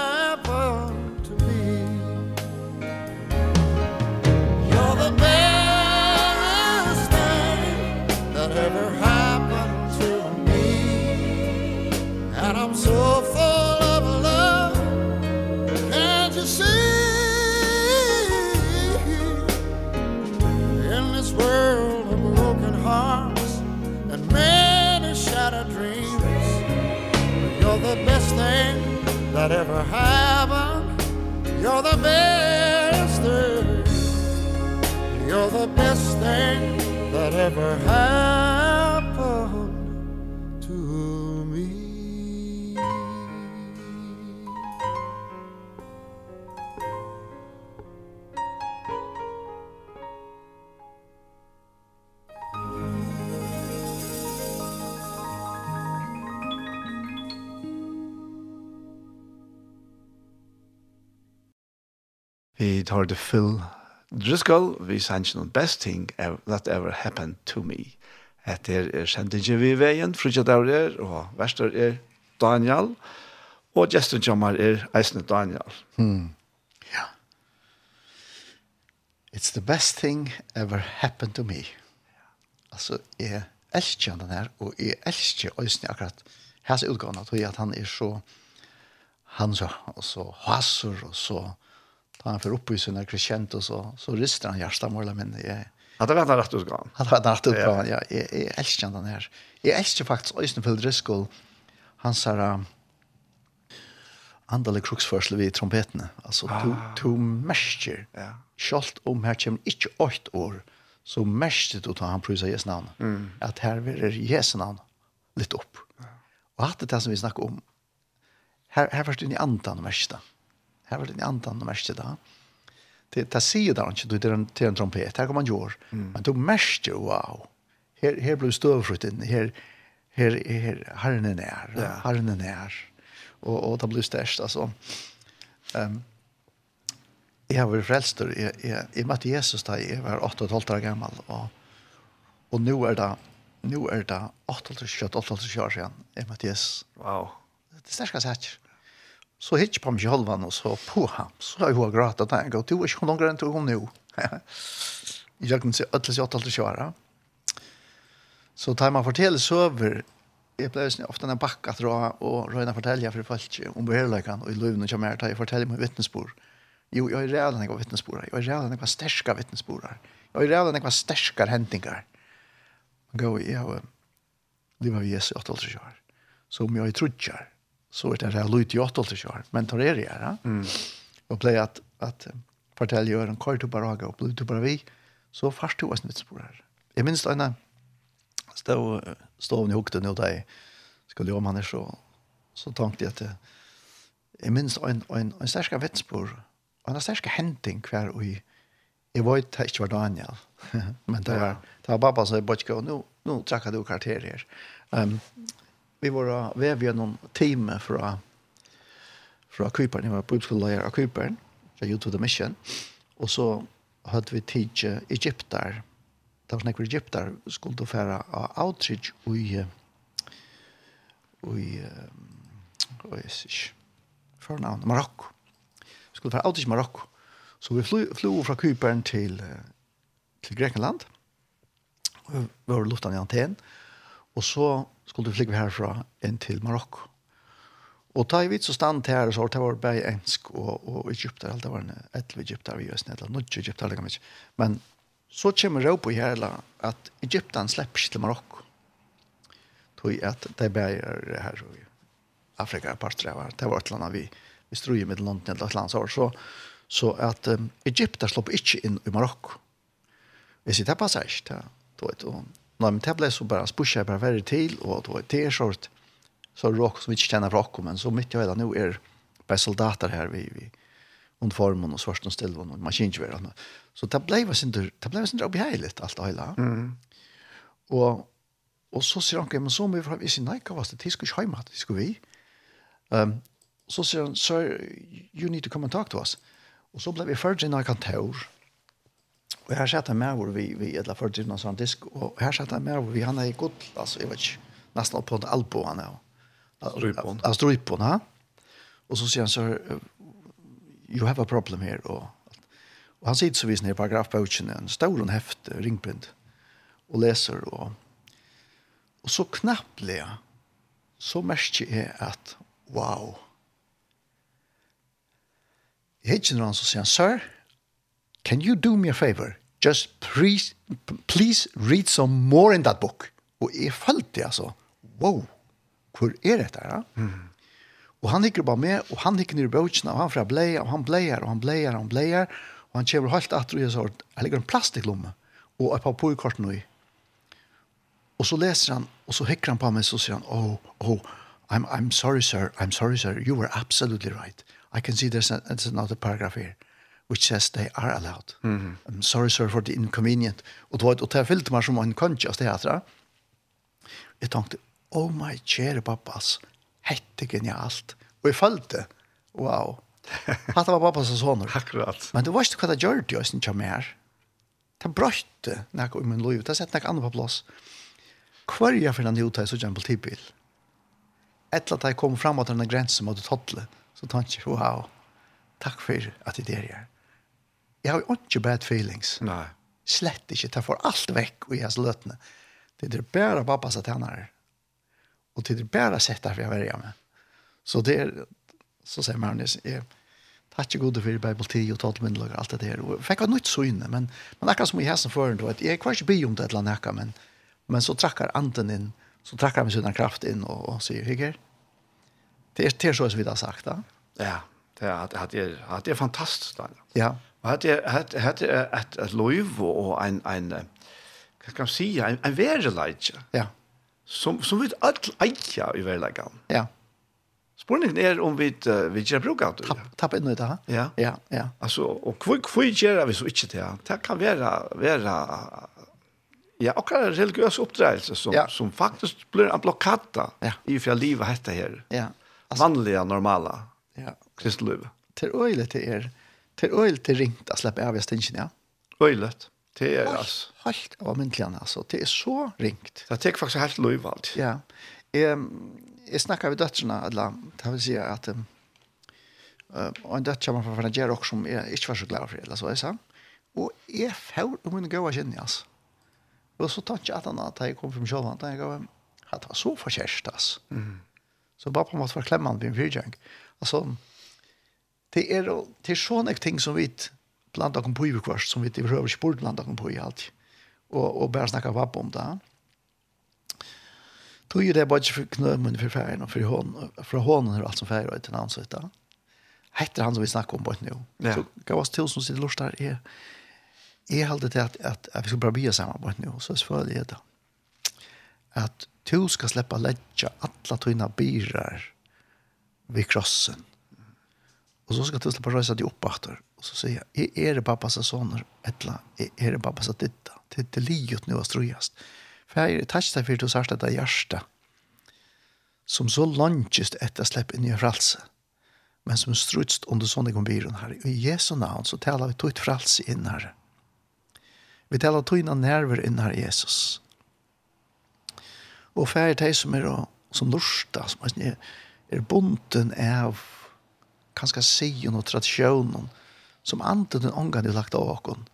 that ever happened. You're the best. Thing You're the best thing that ever happened.
vi tar det full Driscoll, vi sanns noen best ting that ever happened to me. Etter er sendingen vi i veien, Frudja Daurer, og verster er Daniel, og gesten kommer er Eisne Daniel. Hmm.
Ja. It's the best thing ever happened to me. Altså, jeg elsker den her, og jeg elsker Øysene akkurat hans utgående, tror jeg at han er så, han så, og så hasser, og så, Da han får oppe i sina og så, så rister han hjärsta måla min. Jeg,
Hade varit en rätt
utgång. Hade vært en rätt utgång, ja. jeg, jag älskar den här. Jag älskar faktiskt Øystenfeld Driscoll. Han sa um, andelig kruksførsel ved trompetene. Alltså, ah. to, to mersker.
Ja.
Kjallt om her kommer ikke åtta år så mersker du ta han pröjsa Jesu navn. Mm. Att här är Jesu navn lite upp. Ja. Och att det som vi snackar om. Här, här förstår ni andan märkta. mersker Her var det en annan märkte da. Det där ser där ikke, det er en till en trompet. her kan man gör. Men då märkte wow. Här här støvfrutt inn, Här här här herren är
när.
Herren är när. Och och det blev størst, alltså. Ehm um, jag var frälst och jeg, jeg, jeg møtte Jesus där jeg var 8 och 12 år gammal och, och nu är det nu är det 8 och 12 år siden jeg møtte Jesus.
Wow.
Det är starka saker. Så hitt på mig själva och så på ham. Så har jag gråtit att jag går till och inte längre än till hon nu. (laughs) Jag kan se det jag åtta köra. Så tar man fortäller så över jag blev så ofta när backa dra och röna fortälja för folk om behörligheten och i lövnen som är tar jag fortälja mig vittnesbörd. Jo, jag är redan några vittnesbörd. Jag är redan några jag stärska vittnesbörd. Jag är redan några jag stärska händingar. Gå i jag lever vi Jesus åtta år. Så om jag är trudjar så är det här lite jag åt kör. Men tar det här mm. och play att att fortälja gör en kort och bara och blue bara vi. Så fast du oss mitt på här. Jag minns en stå stå i hukten och där skulle jag man så så tänkte jag att jag minns en en en särska vetspår en särska händing kvar och jag var inte inte var Daniel. (laughs) Men det var det var pappa som jag bara nu nu tackade du karaktärer ehm um, vi var väv genom team från från Kuiper. När var på utskolan i Kuiper så the mission. Och så hade vi teach Egyptar. Det var några Egyptar skulle då av outreach och i och i och i för namn Marocko skulle färra outreach i Marocko så vi flög flög från Kuiper till till Grekland vi var luftan i Aten och så skulle flyga härifrån in till Marocko. Och ta i vidt så stand här så det var bare ensk og, og Egypten allt det var en ett Egypten vi just nedla nåt Egypten lägger mig. Men så kommer det upp i hela att Egypten släpps till Marocko. Tog att det bär här så Afrika parter var det var et eller annet vi vi strøy med landet eller ett land så så så att um, Egypten slipper inte in i Marocko. Vi ser det passage där då ett och Nei, men det ble så bare spørsmål bare verre til, og det var t-shirt, så råk som vi ikke kjenner fra men så midt i hele nå er bare soldater her, vi, vi uniformen og svarsen og stilven og maskinkjøver. Så det ble jo sin der obeheilig, alt det hele.
Mm.
Og, og så sier han, men så må vi fra, vi sier, nei, hva var det, de skulle ikke hjemme, de skulle vi. Um, så sier han, sir, you need to come and talk to us. Og så ble vi først inn i kontor, Og her satt han med hvor vi, vi et eller annet fordrivna sånn disk, og her satt han med hvor vi, han er i god, altså, jeg vet ikke, nesten på en albo han er.
Strypån.
Ja, strypån, ja. Og så sier han, sir, you have a problem here, og, og han sitter så vis ned i paragrafbøkene, en stor og heft, ringprint, og leser, og, og så knapplig, så merker jeg at, wow, Jeg hittar så som sier, sir, can you do me a favor? Just please, please read some more in that book. Og jeg følte, altså, wow, hvor er dette her? Mm. Og han hikker bare med, og han hikker ned i bøtjene, og han fra bleier, og han bleier, og han bleier, og han bleier, og han kjever helt at og jeg sa, jeg ligger en plastiklomme, og et par påkorten i. Og så leser han, og så hikker han på meg, så sier han, oh, oh, I'm, I'm sorry, sir, I'm sorry, sir, you were absolutely right. I can see there's, a, there's another paragraph here which says they are allowed. Mm -hmm. I'm sorry, sir, for the inconvenient. Og det var et hotell fyllt meg som en kanskje av teatret. Jeg tenkte, oh my kjære pappas, hette genialt. Og jeg følte, wow. (laughs) Hatta var pappas og soner.
Akkurat.
Men du vet ikke hva det gjør det jeg synes ikke mer. Det brøtte noe i min liv. Det har sett noe annet på plass. Hver jeg finner nye utøy, så gjør jeg på tidbil. Etter at jeg kom frem til denne grensen mot tottlet, så tenkte jeg, wow, takk for at jeg er her. Jeg har jo ikke bad feelings.
Nei.
Slett ikke. Det får alt vekk i hans løtene. Det er bare pappas at han er. Og det er bare sett derfor jeg verger med. Så det er, så sier Magnus, jeg tar ikke gode for 10 og talmyndelag og alt det der. Og fikk av nytt syne, men, men akkurat som i hesten før, at jeg kan ikke be om det et eller annet, men, men så trakker anden inn, så trakker han med sin kraft inn og, og sier, hyggelig, det er, det er så som vi har sagt da.
Ja, det er, det er, det er fantastisk. Daniel.
Ja,
Och hade hade hade et ett löv och en en vad kan man si, en en värdelighet.
Ja.
Som som vi alt eja i värdelighet.
Ja.
Spurningen er om vi vi gör bruk av det.
Tapp tapp inn i det. ha?
Ja.
Ja, ja.
Altså, og kvick kvick gör vi så ikke det. Det kan være, være Ja, akkurat en religiös uppdragelse som,
ja.
som faktisk blir en blockata
ja.
i för livet heter her.
Ja. Altså,
Vanliga, normala
ja.
kristlivet.
Til øyelig til er Det är öjligt ringt å slippe av i stingen, ja.
Öjligt. Det er, altså.
Helt av myndligen altså. Det er så ringt.
Det tek faktisk helt lov allt.
Ja. Jeg, jeg snakker med döttrarna eller Det vil si at um, og en döttrar man från Nigeria også, som jeg ikke var så glad for, eller så, jeg sa. Og jeg får om min gåa känner altså. Og så tar jag at han att jag kom från Sjöland. jeg gav at det var så förkärst altså. Mm. Så bare på en något förklämmande vid en fyrtjeng. Altså, det er, det er sånne ting som vi blant dere på i kvart, som vi behøver ikke bort blant dere på i alt. Og, og bare snakke vapp om det. Tog jo det bare ikke for knømmen for ferien og for hånden, for hånden er alt som ferien og til hans så da. Hette han som vi snakker om på et nå.
Ja.
Så gav oss til som sitter lort der, er, er alltid til at, at, at vi ska bare bli sammen på et nå, så er selvfølgelig det da. At du skal slippe å legge alle tøyne byrer ved krossen Og så skal du bare reise de opp etter. Og så sier jeg, jeg er det pappas soner, etla, är er det pappas ditta. Det er det livet nå strøyast. For jeg er tætst for du sørst det hjerte, som så langtist etter släpp inn i fralse, men som strutst under sånne kombiren her. Og i Jesu navn så taler vi tøyt fralse inn her. Vi taler tøyna nerver inn her Jesus. Og for jeg er som er som lorsta, som er, er bunden av kanskje sier noen tradisjonen som anten den ångan er lagt av åkken,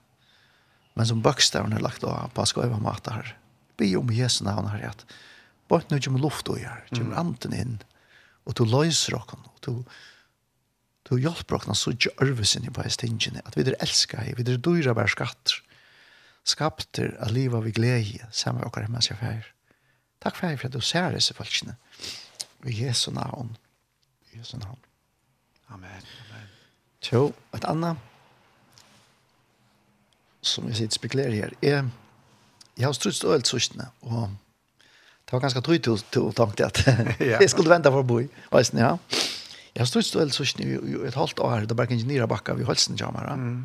men som bøkstaven er lagt av på skøyva mat her. Be om Jesu navn her, at bort nå kommer luft og gjør, kommer anten inn, og du løser åkken, og du, du hjelper åkken så ikke ørvesen i bare stingene, at vi er elsket, vi er dyre bare skatter, skapter av livet vi glede, sammen med åkken mens jeg feir. Takk for at du ser disse folkene. I Jesu navn. I Jesu navn.
Amen. Amen.
Så, et annet som jeg sitter spekulerer her, er jeg har strutt øl sørstene, og det var ganske tøyt til å tanke at jeg skulle vente for å bo i veisen, ja. Jeg har strutt øl sørstene i et halvt år, da bare kan ikke nere bakka vi Hølsen kommer, ja.
Mm.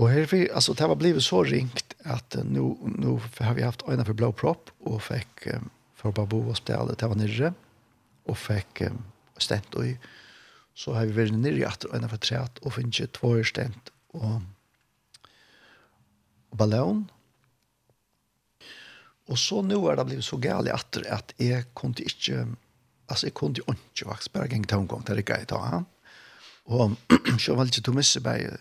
Og her, altså, det var blivit så ringt at nu, nu har vi haft øyne for blå propp, og fikk um, for å bare bo og spille, det var nere, og fikk um, stent og så har vi vært nere i atter og en av træt og finnet två år stemt og, og ballon og så nå er det blivit så gale i atter at jeg kunne ikke altså jeg kunne ikke vaks bare geng tomgång til Rikka i ta og så var det ikke to misse bare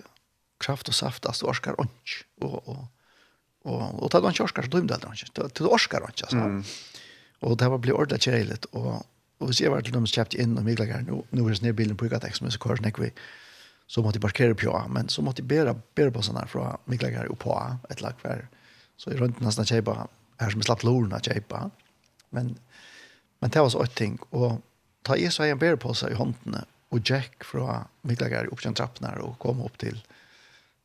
kraft og saft altså orskar ikke og, og og og ta ikke orskar, så dømde han ikke. Det orskar ikke altså.
Mm.
Og det var blitt ordentlig kjærligt og Og hvis jeg var til dem som kjøpte inn og mye lager, nå, nå er det sned bilen på Ugatex, men så kører snakker vi, så måtte jeg parkere på, men så måtte jeg bære, bære på sånn her fra mye lager og på, et lag hver. Så jeg rundt nesten kjøpte, her som jeg slapp lorene kjøpte. Men, men det var så et ting, og ta i så en bære på seg i håndene, og Jack fra mye lager opp til trappen her og kom opp til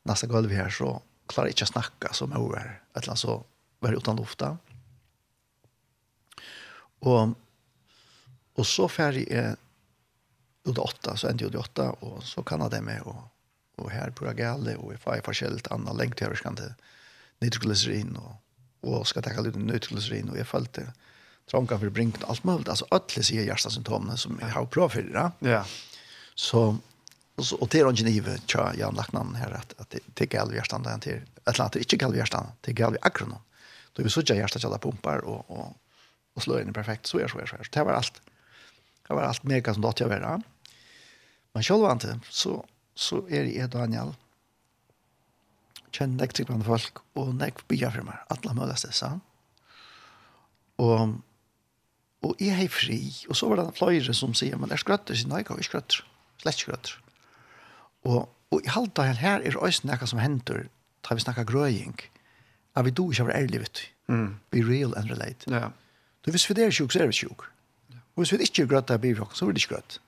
nästa golv här så klarar jag inte att snacka som jeg var, et eller annet så var det utan lufta. Och Og så ferdig er ut åtta, så endte jeg ut åtta, og så kan jeg det med, og, og her på Ragale, og jeg får forskjellig annet lengt her, skal til nitroglycerin, og, og skal takke litt nitroglycerin, og jeg følte trånka for brinkt, alt mulig, altså alle sier hjertesymptomene som jeg har prøvd for det.
Ja.
Så, og, så, og det er ikke nivet, tja, Jan Lacknan her, at, at det, det er galt hjertet, det er et eller annet, det er ikke galt hjertet, det er galt akronom. Da vi suttet hjertet til alle pumper, og, og, og slår inn perfekt, så er det, så er det, så er det, det var alt. Mm Det var allt mega som det jag var. Men själv var inte. Så, så är det Daniel. Daniel. Känner näkt bland folk och näkt byar för mig. Alla möjliga stessa. Och, och jag är fri. Och så var det flere som säger, men det är sier, nei, jeg är skrötter. Slett skrøtter. Och, och i halta här är det også noe som händer. da vi snacka grøying, at vi då har var ærlig, vet du.
Mm.
Be real and relate.
Ja.
Du hvis för det är sjuk, så är vi sjuk. Og hvis vi ikke er grøtt av bivjokk, så blir det ikke grøtt.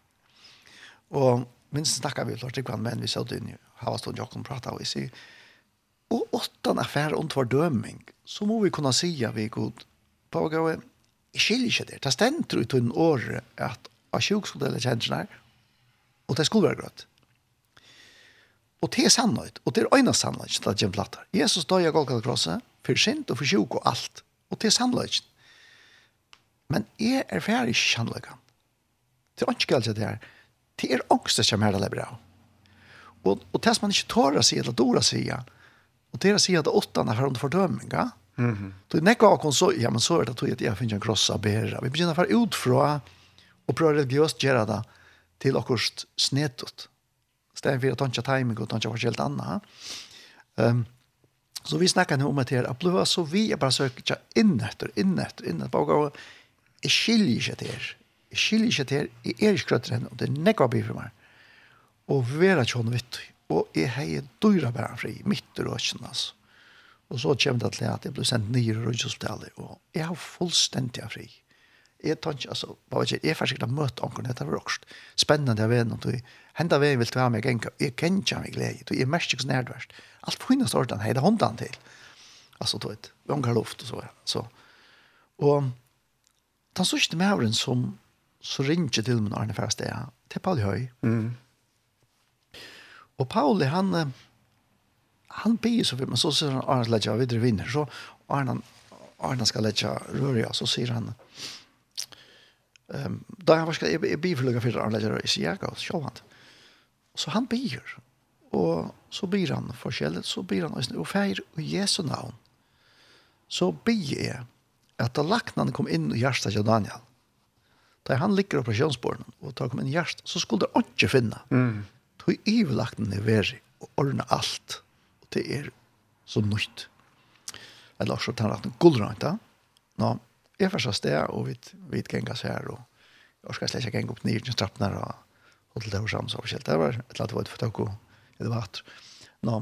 Og minst snakket vi Lars ikke men vi satt inn i Havastånd Jokken og pratet, og vi sier, og åttan affær om tvær døming, så må vi kunne si at vi er god. Pågave, jeg skiljer ikke det. Det stender ut en år at av sjuk skulle det kjenne her, og det skulle være grøtt. Og det er sannhet, og det er øyne sannhet, det er Jesus døg av Golgata krosset, for sint og for sjuk og alt. Og det er sannhet, Men jeg er ferdig kjennleggen. Det er ikke galt det her. Det er angst som er det bra. Og, og det som man ikke tør å si, eller dår å si, og det er å si at det er åttene har under
fordømminga, Mm -hmm.
Så när jag kom så ja men så er det at jeg finner en krossa bära. Vi begynner å för ut fra, og prøve religiøst gjøre det till akkurst snedåt. Stämmer för att tanja timing og ta ikke annat. annet. um, så vi snakker nå om at det är att så vi bare søker söka in efter in efter in efter bara jeg skiljer ikke til her. Jeg skiljer ikke til her. Jeg er ikke krøtter henne, og det er nekva blir for meg. Og vi er ikke tjån vitt. Og jeg heier dyra bare fri, midt i røkken, altså. Og så kommer det til at jeg ble sendt nye i rødgjøspitalet, og jeg har fullstendig fri. Jeg tar ikke, altså, bare ikke, jeg får sikkert møte omkring dette var også spennende av en, og henda veien vil til være med jeg genka, jeg kan ikke meg glede, du, jeg mest ikke så nærværst. Alt på henne står den, hei, det heier han til. Altså, du vet, vi luft og så, ja. Så, og, den sørste mævren som så ringer til min Arne Færste, ja, til Pauli Høy.
Mm.
Og Pauli, han, han blir så vidt, men så sier han Arne skal Ledja, videre vinner, så Arne, Arne skal Ledja røre, ja, så sier han, um, da han var skal, jeg, jeg blir for lukket for Arne Ledja røre, jeg sier jeg gav, sjå han. Så han blir, og så blir han forskjellig, så blir han, og feir, og Jesu navn, så blir jeg, at da laknene kom inn i hjertet til Daniel, da han ligger i operasjonsborden, og da kom inn i hjertet, så skulle det ikke finne.
Mm.
Da ivelaknene er veri, og ordne alt. Og det er så nøyt. Eller også tar han gullrønt da. Nå, jeg først sted, og vi, vi gengas her, og jeg skal slett ikke gjenge opp nye trappene, og og til det var sammen, så forskjellig. Det var et eller annet var et for takk, og det var at. Nå,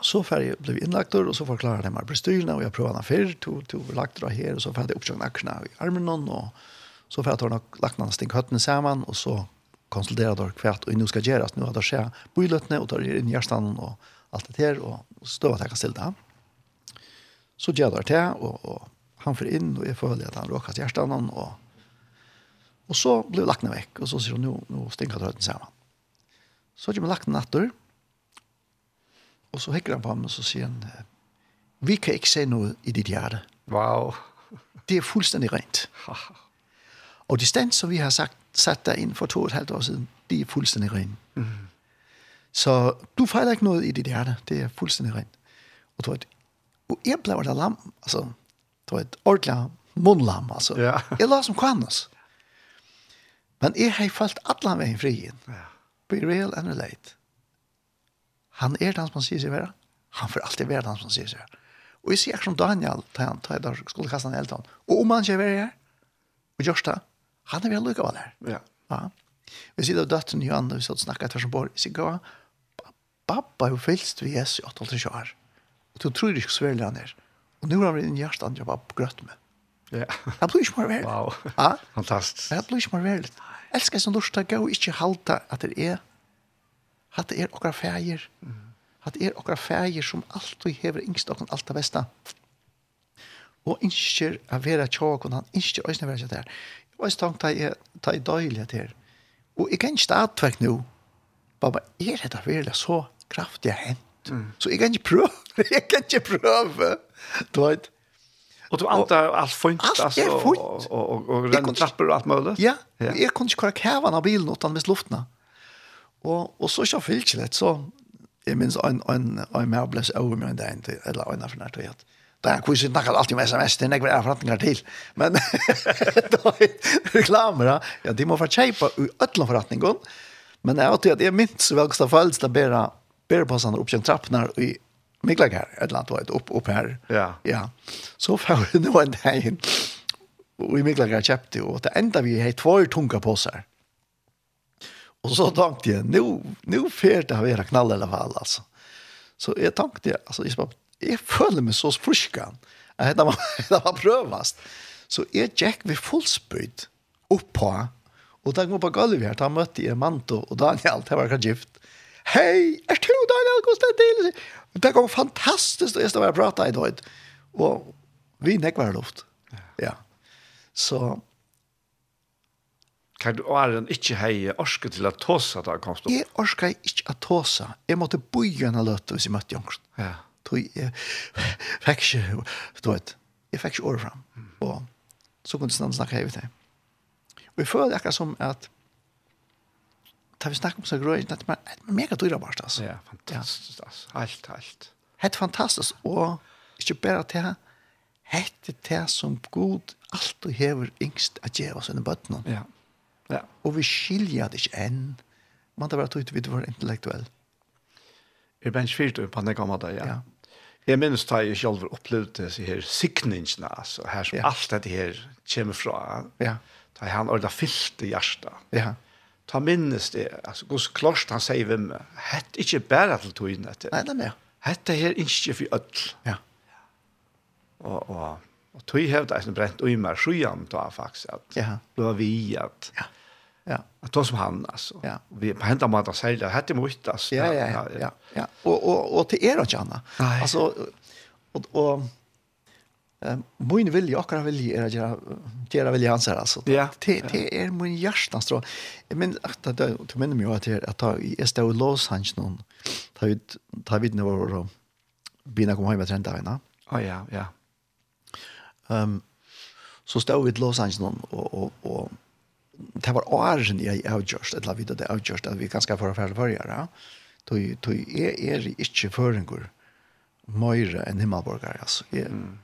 Så färg blev inlagt och så förklarade de här bröstyrna och jag prövade den förr. Tog, tog lagt det här och så färdig uppsökt nackarna i armen och så färdig har lagt någon stink hötten samman och så konsulterar då kvärt och nu ska göras. Nu har det skett bojlötna och tar in hjärtan och allt det här och stöva jag kan ställa. Så gör det här och, och han får in och jag följer att han råkar hjärtan och Och så blev lakna veck och så sier nu nu nå det samman. Så kommer lakna natter, og Och så häcklar han på mig och så säger han, vi kan inte se något i ditt hjärta.
Wow.
Det är fullständigt rent. (laughs) Och distans, som vi har sagt, satt der in för två och et halvt år sedan, det är fullständigt rent. Mm. Så du fejler ikke noget i dit hjerte. Det er fuldstændig rent. Og du ved, jeg blev der lam, altså, du vet, ordentlig mundlam, altså.
Ja.
Jeg la som kvannes. Men jeg har falt alle veien fri igjen.
Ja.
Be real and relate han er den som han sier seg være. Han får alltid være den som han sier seg være. Og jeg sier som Daniel, da han tar der skulle kaste han helt han. Og om han ikke er være her, og gjørs det, han er vel lykke av her.
Ja.
ja. Vi sier av døtten Johan, andre, vi satt og snakket etter som bor, jeg sier, pappa er jo fylst ved Jesu 8-8 år. Og du tror ikke så veldig han er. Og nå har han en hjerte han jobber på grøtt med.
Ja.
Han blir ikke mer veldig.
Wow.
Ja.
Fantastisk.
Han blir ikke mer veldig. Elsker som lort å gå ikke halte at det er Hatt er okkar fægir. Hatt er okkar fægir som alltid hever yngst okkar alt det besta. Og innskjer a vera tjåkon, han innskjer òsne vera tjåkon der. Jeg var stangt ta i døylig at her. Og jeg kan ikke atverk nå. Bare, er det virkelig så kraftig hent? Mm. Så jeg kan ikke prøve. jeg (laughs) kan ikke prøve. Du vet.
Og du antar
alt funkt,
alt
altså,
er funkt. og, og,
og,
og
renner
trapper og alt mulig?
Ja,
ja.
jeg kunne ikke kjøre kæven av bilen utan mest luftene. Mm. Og, og så ikke fyllt litt, så jeg minns en, en, en mer ble så over med en dag, eller en av fornært, og Da er kursen snakker alltid med sms, det er ikke hver forretninger til. Men (laughs) da er reklamer, ja, de må få kjøpe i øtla forretningen. Men jeg vet at jeg minns så veldig følelse til å bære, bære på sånne oppkjent trappene i Miklag her, et eller annet, opp, opp her.
Ja.
ja. Så får vi nå en dag inn, og i Miklag her kjøpte, og det enda vi har två tunga påsar. Og så tenkte jeg, nu, nu fer det vara knall i alla fall. Alltså. Så jeg tenkte, alltså, jag, bare, jeg føler meg så spruskan. Det var, (laughs) det var prövast. Så jeg gikk vi fullspöjd upp på. Och jeg var på gulvet her, da møtte jeg Manto och Daniel, det var gift. Hej, er du Daniel Konstantin? Det går fantastiskt att jag stod og pratet i idag. Och vi näkvar luft. Ja. Så
kan du åren ikke heie orske til at tåsa da komst opp?
Jeg orske ikke at tåsa. Jeg måtte boja en løte hvis jeg møtte jongst.
Ja.
Tog jeg fikk ikke, du vet, jeg fikk ikke året fram. Og så kunne jeg snakke hei ved det. Og jeg føler akkurat som at da vi snakker om seg grøy, det er mega dyra bare, altså.
Ja, fantastisk, altså. Alt, alt.
Helt fantastisk, og ikke bare til det, hette det som god alt du hever yngst at gjøre oss under bøttene.
Ja. Ja.
Og vi skiljer det ikke enn. Man tar bare tog til vidt for intellektuell.
Er er fyrt på den gamle dag, ja.
ja.
Jeg minnes da jeg selv opplevde disse her sikningene, altså, her som
ja.
alt dette her kommer fra.
Ja.
Da han ordentlig fyllte hjertet.
Ja.
Ta minnes det, altså, hos klart han sier ved meg, hett ikke bare til togene etter.
Nei, nei, nei.
Hette her ikke for ødel.
Ja.
Og, og, og tog hevde jeg som brent og i meg sjøen da, faktisk, at
ja.
det var vi at
ja Ja.
Att ta som han alltså.
Ja.
Vi på hända man att sälja det hade mycket alltså.
Ja ja ja. ja. ja. Och och och till er och
Janna.
Alltså och och eh min vilja och kan er å göra gjøre vilja hans här alltså.
Ja.
Det det är min hjärtans tror. Men att det du menar mig att att ta jeg stod i Los Angeles någon. Ta ut ta vid när var bina kom hem med trend
där, Ja ja
ja. Ehm så stod vi i Los Angeles någon och och och det var åren jeg avgjørst, eller vi det avgjørst, at vi ganske skal være ferdig for gjøre. Då er, er ikke føringer møyre enn himmelborgere, altså. Jeg, mm.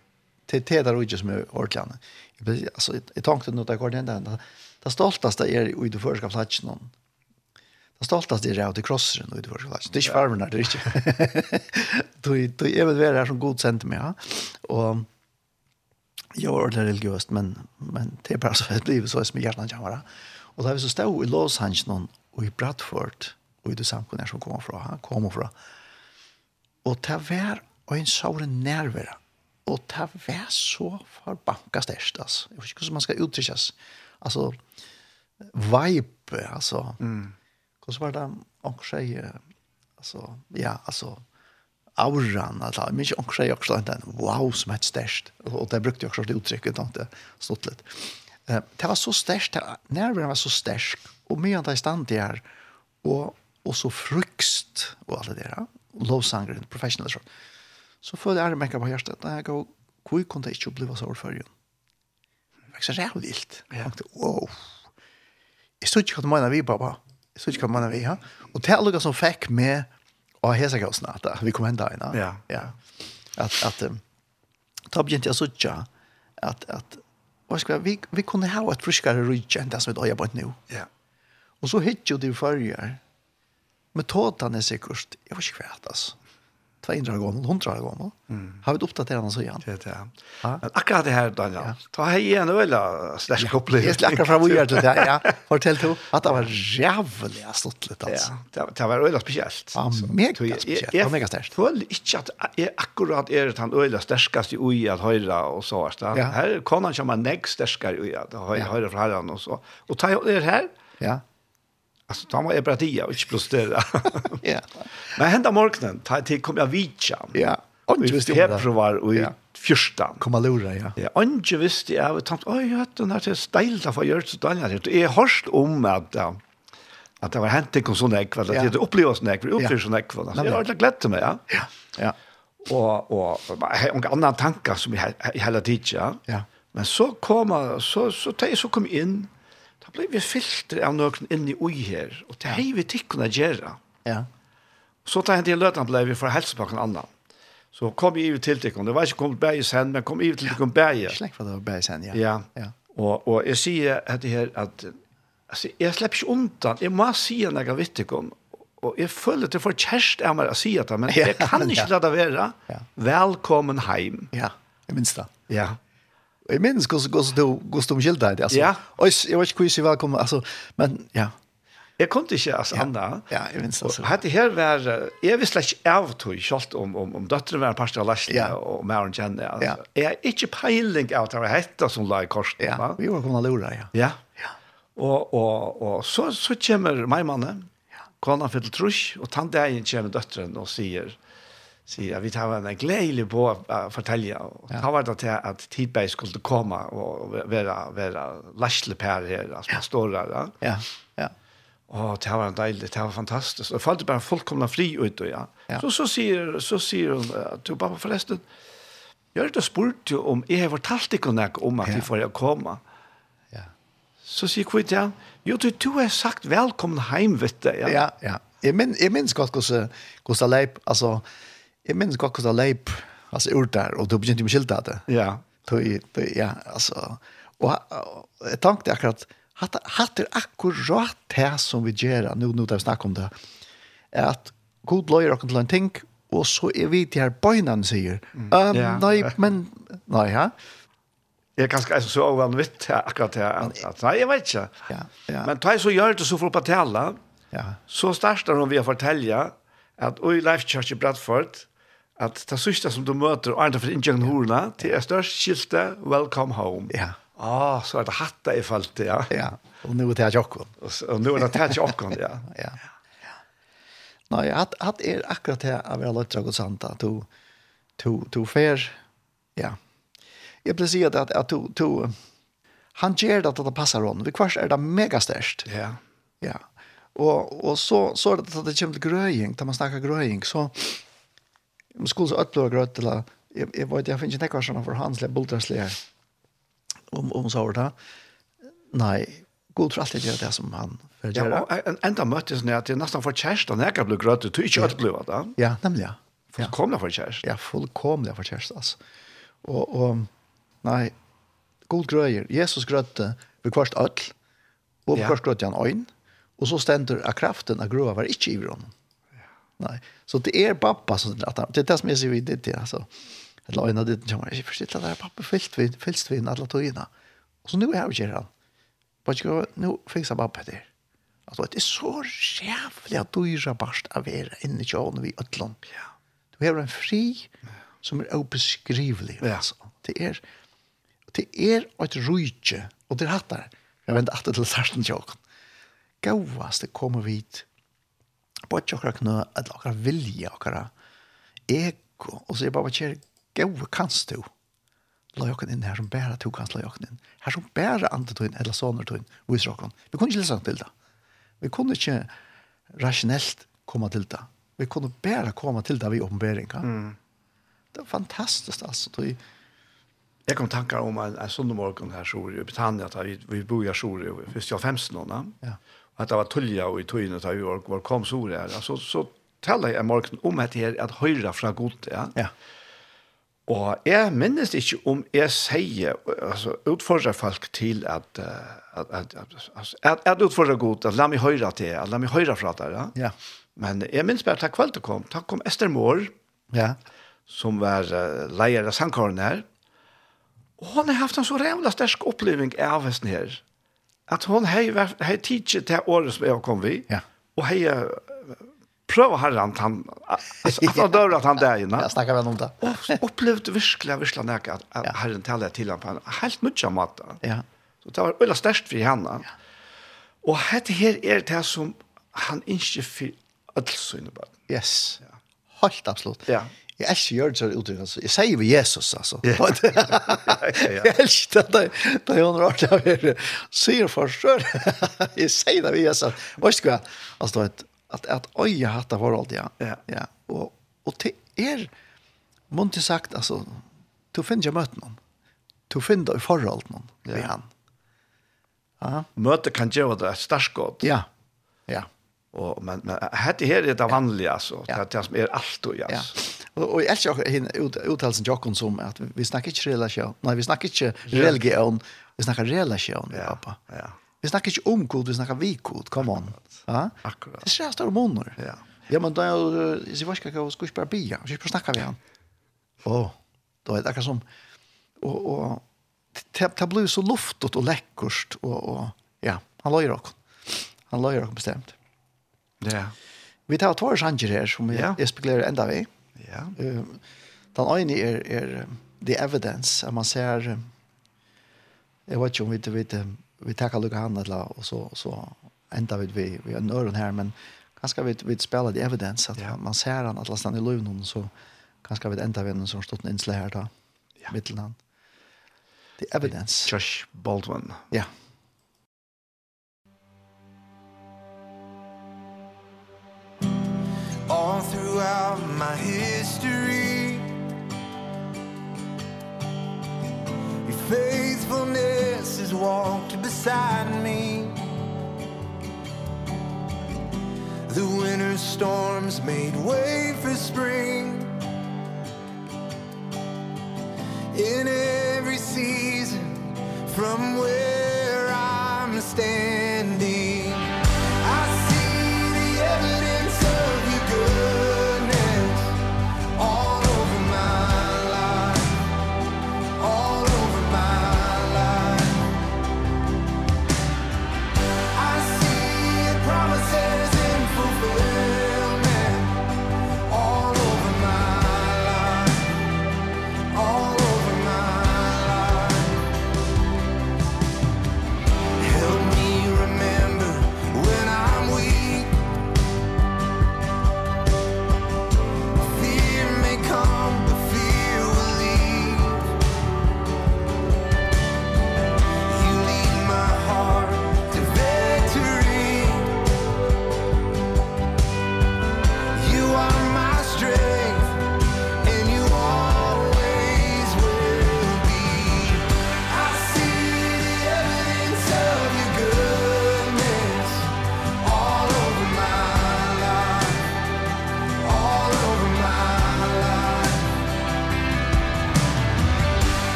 Det är där ikke som är ordentligt. Jag, altså, jeg tänkte nog att jag går den der. Det stolteste er i det første platsen noen. Det stolteste er att det krossar den i det første platsen. Det är inte farmen där, det är inte. Du är väl her som god sendte meg, Ja? Och jag var ordentligt religiöst men men det är bara så att det så som hjärnan kan vara. Och där vi så stod i Los Angeles och i Bradford och i det samkunnar som kom från han kom från. Och det var en sår nerver. Och det var så förbankat störst alltså. Jag vet inte hur man ska uttryckas. Alltså vibe alltså. Mm. Hur var det? Och säger alltså ja alltså auran att jag minns också jag också den wow som ett störst och det brukte jag också det uttrycket inte stått lite. Eh det var så störst när det var så störst och mer än det stand där och och så frukst och allt det där lovsanger professional så. Så för det är mycket på hjärtat när jag går hur kunde det inte bli så ordförande. Det var så jävligt Jag tänkte wow. Jag såg inte vad man vi bara. Jag såg inte vad man vi ja. Och det är som fick med och hesa gausen at vi kom hända ena.
Ja.
ja. At att ta begynte jeg sådja at at hva skal vi vi kunne ha et friskare rutsch enn det som vi då jobbat nå.
Ja.
Og så hittade jo förrjar. Men tåtan är säkert, jag vet inte vad alltså. 200 år gammel, 100 år gammel. Mm. Har vi uppdaterat den så igen.
Det det.
Ja.
Men akkurat det här Daniel. Ja. Ta hej en öl
slash koppling. Det slackar från vad det där. Ja. Fortell to att det var jävligt stått lite alltså.
Ja. Det det var öl speciellt.
Ja, mega speciellt. Ja, mega
starkt. Full inte att är akkurat är det han öl starkast i ui att höra och så Ja. Här kan han komma näst starkare i ui
att
höra från han och så. Och ta det här.
Ja.
Alltså då var jag bara dia och inte plåstera. (laughs)
Ja.
Men hända morgonen, ta till kom jag vidtja.
Ja. Och om det.
Hepro var
och
i
första. Komma lura, ja.
Ja, och ju visste jag att tant oj, jag hade den här stilda för gjort så där. Det har hörst om att at det var hent ikke sånn sån at
att
det upplevs sån ekvall, upplevs sån
ekvall.
jeg har inte til meg, ja.
Ja. Ja.
Og, og jeg har noen andre tanker som jag hela tiden, ja.
Ja.
Men så kom jeg, så så så kom inn, blir vi filter av noen inne i ui her, og det har vi tikkene gjøre.
Ja.
Så tar jeg til løtene ble vi for helsepakken annen. Så kom jeg til tikkene, det var ikke kommet bæg i sen, men kom jeg til tikkene bæg
i. Slekk for det var bæg i sen, ja.
Ja,
ja.
Og, og jeg sier at det her, at altså, jeg slipper ikke undan, jeg må si en jeg vet ikke om, og jeg føler det for kjærst av meg å si det, men (laughs) jeg kan (laughs) ikke la det være. Velkommen heim.
Ja, jeg minns det.
Ja.
Jag minns hur så så gust om gilda det alltså.
Ja.
Och jag vet inte hur jag välkommen alltså men ja.
Jeg kunne ikke, altså, Anna.
Ja, jeg minns
det. hette her var jeg visste ikke av tog skolt om om om døtteren var en parst av pastor
Lashna
och Maren altså.
Ja.
Jeg er ikke peiling av det, det var hette som la i kost.
Ja.
va?
Vi var komna lura ja.
Ja.
Ja.
Og, og, og så så kommer meg mannen, Ja. Konan fyller trus, og tant där kommer døtteren og sier, sier at vi tar en gledelig på å fortelle, og ta var det til at Tidberg skulle komme og være, være laslepær her, altså ja. står der. Ja,
ja.
Og det var en deilig, det var fantastisk. Og jeg følte bare fullkomna fri ut, ja.
ja.
Så, så, sier, så sier hun du, pappa forresten, jeg har ikke spurt jo om, jeg har fortalt ikke noe om at vi får komme.
Ja.
Så sier Kvitt, jo, du, du har sagt velkommen hjem, vet du. Ja,
ja. ja. Jeg, min, jeg minns godt hvordan, hvordan leip, altså, jag minns gott hur det lejp alltså ur där och då begynte jag skilta det.
Ja.
Då ja alltså och jag tänkte akkurat hatt hatt är akkurat det som vi gör nu nu där snackar om det att god lawyer och en ting, och så är vi där bönan säger.
Ehm
nej men nej ja.
Jeg kan ganske så vanvitt akkurat det. At, nei, jeg vet ikke.
Ja, ja.
Men da jeg så gjør det så for å tale,
ja.
så starter hun ved å fortelle at i Life Church i Bradford, att det sista som du möter och andra för injäng horna till är störst skilte, welcome home.
Ja.
Ah, så är det hatta i fallet, ja.
Ja. Och nu är det Jakob.
Och nu är det Tatch Jakob, ja.
Ja. Nei, at, at er akkurat det av alla lätt og sant att du du du fer, Ja. Jeg Jag precis at, at du du han gjør det at det passer honom. Vi kvars er det mega störst.
Ja.
Ja. Og, og så så er det at det kommer til grøying, da man snakker grøying, så Man skulle så ødelig grøt til at jeg, jeg vet jeg finner ikke några sådana for hans lilla bultarsliga om, om så over det. Nei, god for alltid gjør det som han
för
gjøre.
Ja, en, enda möttes när jag till nästan för kärsta när jag blev gröt, du ikke jag att det
Ja, nemlig Ja,
nämligen. Fullkomliga för kärsta.
Ja, fullkomlig for kjæreste, altså. Og, og nei, god grøyer. Jesus grøt ved kvart kvarst og ved
vid
kvarst grötte han øyn, og så stender av kraften av grøa var ikke i honom. Nej. Så det är pappa som drattar. Det är det som jag ser vid det alltså. Så. Eller en av det som jag förstår att det där pappa fyllt vid, fyllt vid alla togina. Och så nu är jag här. Bara ska nu fixa pappa det. Alltså det är så jävligt att du är barst av er inne i tjån vid Ötland.
Ja.
Du har en fri som är obeskrivlig.
Ja.
Alltså. Det är det är ett rujtje och det hattar. Jag vet inte att det är särskilt tjåkan. det kommer vid både okkara knø, et okkara vilje, okkara ego, og så er bare kjer, gode kanst du, la jokken inn her som bæra to kanst la jokken inn, her som bæra andetøyn, eller sonertøyn, viser okkon. Vi kunne ikke lese til det. Vi kunne ikke rasjonelt komme til det. Vi kunne bæra komme til det vi omværinga. Mm. Det var fantastisk, altså. Det
Jeg kom tankar om en, en søndag morgen her, Sjore, i Britannia, at vi, vi bor i Sjore, først i 15 år,
ja
att det var tulja och i tøyne ta ju var kom så där så så talar jag morgon om att här att höra från Gud ja.
Ja.
Og jeg minnes ikke om jeg sier, altså utfordrer folk til at, at, at, at, at, at utfordrer godt, at la meg høre til, at la meg høre fra deg. Ja. Men jeg minnes bare takk kveld det kom. Takk kom Esther Moore,
ja.
som var uh, leier av sangkåren her. Og har haft en så rævla sterk oppleving av hesten her at hon hei, hei tidsi til året som jeg kom vi,
ja.
og hei prøva herran, han, altså, (laughs) at han dør at han der inne.
Jeg snakker vel om det.
Og opplevde virkelig, virkelig nek at, at
ja.
herren taler til ham på en helt mye måte.
ja.
Så det var veldig størst for henne. Ja. Og dette her er det som han ikke for alle på.
Yes, ja. helt absolutt.
Ja.
Jeg er ikke gjør det så uttrykk, altså. Jeg sier vi Jesus, altså.
Ja. (laughs)
Jeg elsker det, det er hun rart av her. Sier for sør. (laughs) Jeg sier det vi Jesus. Vet du hva? Altså, at, at øye hatt av forhold, ja.
ja.
ja. Og, og til er, må du sagt, altså, du finner ikke møte noen. Du finner det i forhold noen,
ved
han. Ja.
Møte kan gjøre det sterkt godt.
Ja, ja.
Og, men, men hette her er det vanlige, altså.
Ja.
Det er det som er alt, altså.
Ja. Och jag älskar hin uttalsen Jackon som att vi snackar inte relation. Nej, vi snackar inte religion. Vi snackar relation, ja, pappa.
Ja.
Vi snackar inte om god, vi snackar vi god. Come on. Ja.
Akkurat.
Det är stora monor.
Ja.
Ja, men då är det vad ska jag ska spela bia. Jag ska snacka med han. Åh. Då är det akkurat som och och det blir så luftigt och läckert och och ja, han lojar också. Han lojar också bestämt.
Ja.
Vi tar två sanger här som vi
ja.
spekulerar ända vid.
Ja.
Eh den ene er er the evidence att man ser jeg vet ikke om vi inte vet vi tackar han Handla och så så enda vi vi vi har nörden här men ganska vi vi spelar the evidence att
ja.
man ser han att lastan i luven så ganska vi enda vi en stått en innsle här då.
Ja.
Mittelland. The evidence.
Josh Baldwin.
Ja.
Yeah. about my history. Your faithfulness has walked beside me. The winter storms made way for spring. In every season from where I'm standing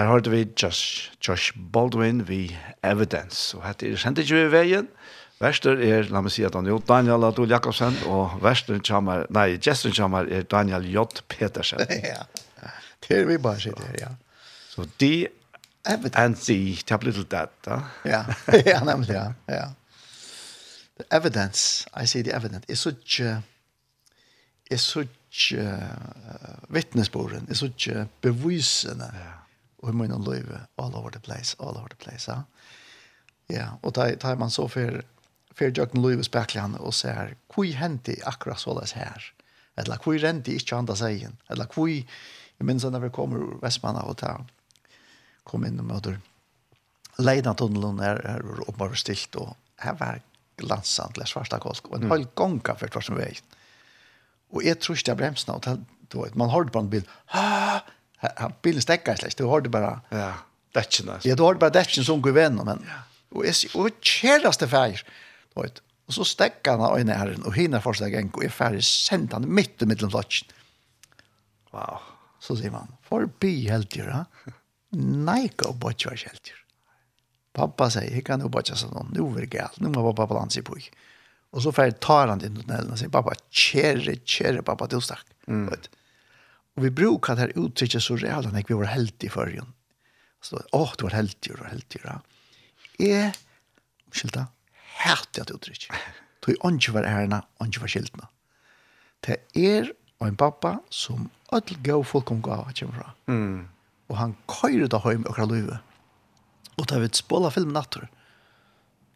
Her har vi Josh, Josh Baldwin vi Evidence. Og hette er sendt ikke vi veien. Verster er, la meg si at han er Daniel Adol Jakobsen, og verster kommer, nei, gesten kommer er Daniel J. Petersen. (laughs)
ja, det er vi bare sitter her, ja.
Så de
Evidence.
And the tap little that, da.
Ja, (laughs) ja, nemlig, ja. ja. The evidence, I see the evidence, er så ikke, er så ikke uh, vittnesbordet, er så ikke bevisene.
Ja
og i min løyve, all over the place, all over the place. Ja, ja og da tar man så for, for jøkken løyve spekler og ser, hvor hendte akkurat så det her? Eller hvor rente ikke andre seien? Eller hvor, jeg minns når vi kommer ur Vestmanna og tar, kom inn og møter, leina tunnelen er, er åpenbart stilt, og her var glansant, eller svarta kolsk, og en mm. halv gonga for tvers som vei. Og jeg tror ikke det er bremsene, og det, man har det på en bil, ha, bilen stekker slett, du hørte bare...
Ja, dætjen.
Ja, du hørte bare dætjen som går venn, men... Og jeg sier, og kjæreste feir, du vet. Og så stekker han øynene her, og hinne fortsatt en, og jeg færre sendt han midt i middelen flotjen.
Wow.
Så sier man, forbi heldyr, ha? (laughs) Nei, gå bort hver heldyr. Pappa sier, jeg kan jo bort sånn, nå er det galt, nå må pappa balanse i på. Og så færre tar han til tunnelen og sier, pappa, kjære, kjære pappa, du stakk. Mm. Og vi brukar det här uttrykket så redan när vi var helt i förrjun. Så, åh, du var heldig, du var heldig. Ja. Jeg, skilta, hette att uttrycket. (laughs) Du är inte var ærena, ikke var skiltene. Det är en pappa som alle gav folk om gav kommer fra.
Mm.
Och han kajde det hem och løyve. Och da vi ett spola film nattor.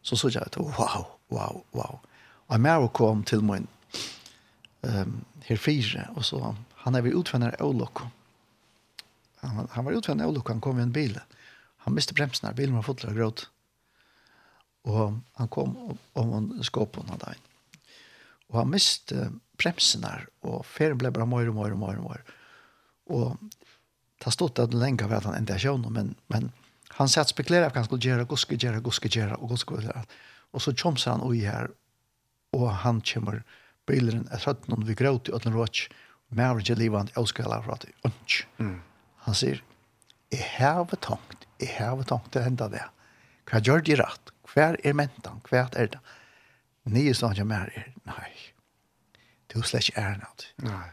Så såg jag att wow, wow, wow. Och jag kom till min um, herfire och så Han är vid utvändare Olok. Han, han var utvändare Olok, han kom i en bil. Han miste bremsen her, bilen var fotler och gråt. Og han kom om en skåpon hade han. Og han miste bremsen her, og ferien ble bare mer og mer og mer og mer. Og det har stått att lenge var at han inte kjønner, men, men han satt spekulerar att han skulle gjøre, guska, göra, guska, göra och guska, gjøre. Og så tjomsar han ui her, og han kommer bilen är trött noen vi gråter åt en rått med av ikke livet jeg skal lære fra det. Mm. Han sier, jeg har tankt, jeg har tankt til å hende det. Hva gjør de rett? Hva er mentan? Hva er det? Nye sånn snart jeg mer er, nei, du slett ikke er noe.
Nei.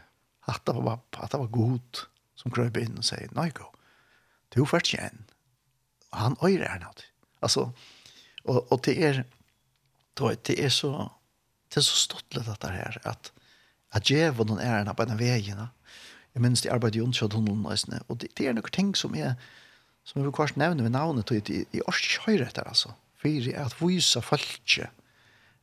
At det var, at det var god som krøp inn og sier, nei, gå, du først igjen. en. Han øyre er noe. Altså, og, og det er, det er så, det er så stått litt dette her, at, at djevon noen ærene på den veien. Jeg minns det arbeidet i ondskjød hun og det, det er noen ting som er som vi kvart nevne ved navnet til i, i årskjøyre etter, altså. Fyre er at vise folket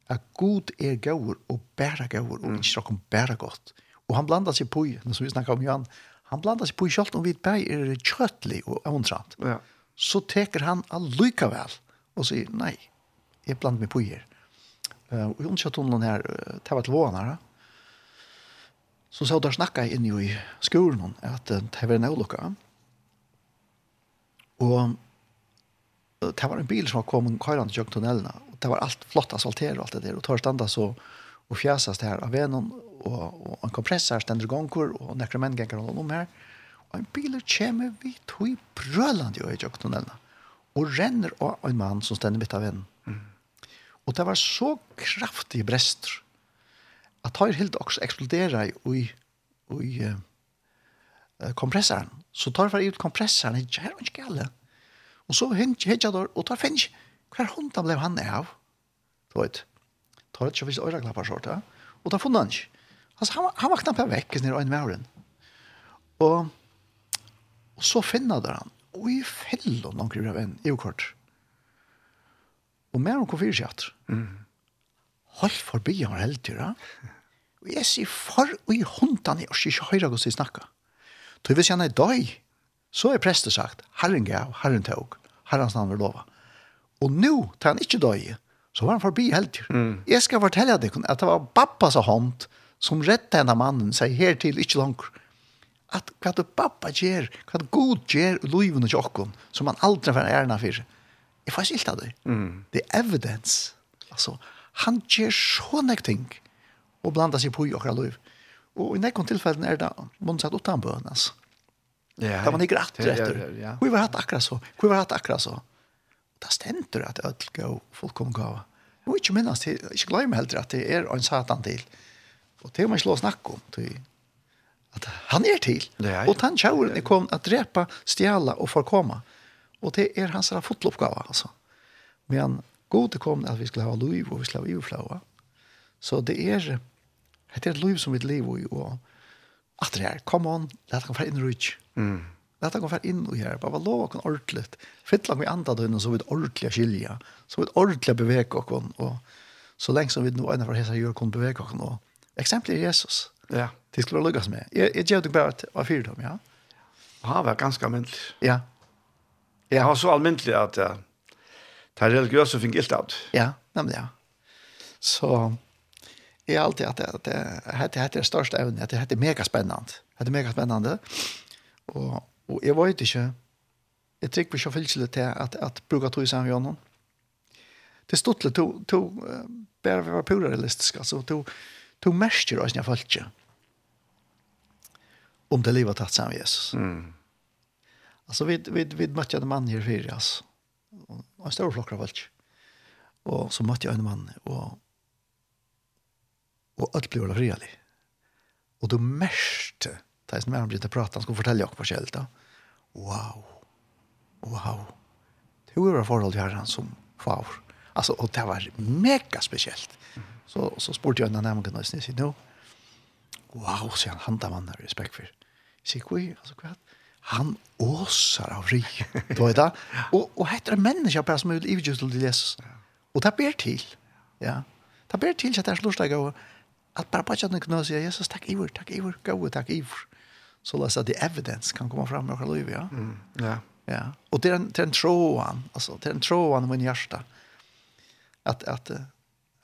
at god er gaur og bæra gaur, og ikke noen bæra godt. Og han blandar seg på, som vi snakket om Johan, han blandar seg på i om vi bæg er kjøtlig og avundrant.
Ja.
Så teker han allikevel og sier, nei, jeg blander meg på her. Uh, og hun kjøtt om noen her, det var til våren her, da så sa der snakka inn i skolen at det var en avlukka. Og det var en bil som kom kommet køyrande kjøk tunnelene, og det var alt flott asfaltert og alt det der, og tar standa så og fjæsast her av venen, og, og en kompressor stender gongkur og nekker menn ganger rundt om her, og en bil kommer vi tog brølande i kjøk tunnelene, og renner av en mann som stender mitt av venen. Mm. Og det var så kraftig brester, at tar helt også eksplodera i i, i uh, kompressoren. Så tar jeg ut kompressoren i her og gale. Og så hent jeg der og tar finch. Hver hund da blev han av. Du vet. Tar ikke hvis øyre klapper sort, ja. Og tar funnet han ikke. Altså, han, han var knapt vekk nere øynene med åren. Og, og så finner der han. Og i fellet noen kriver av en EU-kort. Og mer om konfirskjatter. Mm. Hold forbi han var heldur, Og jeg sier for og i hundan, jeg orker ikke høyre hos jeg snakka. Så hvis han er døy, så er prestet sagt, herren gav, herren tog, herrens navn vil lova. Og nu, tar han ikke døy, så var han forbi heldur. Mm. Jeg skal fortelle deg at det var pappas hånd som rette henne mannen seg her til ikke langt. At hva du pappa gjør, hva du god gjør i livet og jokken, som han aldri får ærna for. Jeg får ikke av det. Mm. Det er evidens. Altså, han gjør så nek ting og blanda seg på i okra liv. Og i nekken tilfellen er det månsatt utan bøn, altså.
Ja,
da man ikke rett etter.
Ja.
Hvor var hatt akkurat så? Hvor var hatt akkurat så? Da stender at ødel gå fullkommen gava. Og ikke minnes, ikke glemme heller at det er en satan til. Og det må man slå snakke om. Til, at han er til.
Ja, ja.
Og den kjauren er kommet at drepa, stjæla og forkomme. Og det er hans fotloppgave, altså. Men God det kom at vi skulle ha liv, og vi skulle ha ivflaua. Så det er, det er et liv som vi lever i, og at det her, come on, let han få inn i rutsk.
Mm.
Let han være inn i her, bare var lov og ordentlig. Fytla vi andre døgn, så vi ordentlig skilja, så vi ordentlig bevege oss, og så lenge som vi nå ennå for hese gjør, kunne bevege oss. Og eksempel er Jesus.
Ja.
Det skulle være med. Jeg, jeg gjør det bare av dem, ja.
Han var ganske almindelig.
Ja.
Jeg har så almindelig at jeg, Det religiøse fikk ilt av.
Ja, nemlig ja. Så jeg er alltid at det, det, det er det største evnet, at det er megaspennende. Det er megaspennende. Og, og jeg vet ikke, jeg trykker ikke fylselig til at, at bruker tog i sammen med honom. Det stod til to, to bare vi var pura realistisk, altså to, to mersker oss når jeg følte om det livet tatt sammen med Jesus.
Mm.
Alltså vi vi vi mötte en man här för oss en stor flokker av alt. Og så møtte jeg en mann, og, og alt ble veldig Och Og du mørste, da jeg med begynte å prate, han skulle fortelle också på da. Wow, wow. Det var forhold til herren som favor. Alltså, og det var mega spesielt. Så, så spurte jeg en av nærmere nøysen, jeg sier, no, wow, sier han, han da mann har respekt for. Jeg sier, hva, altså, hva, han åsar av ri. Då är det. (laughs) Och och heter det människa bara som vill i just till Jesus. Och det ber till. Ja. Det ber till att det är lustigt att att bara på chatten kunna säga Jesus tack Ivor, tack Ivor, gå tack Ivor. Så låt att det evidence kan komma fram och lov ja. Mm.
Ja.
Ja. Och det är en det är en troan, alltså det är en troan i min hjärta. Att att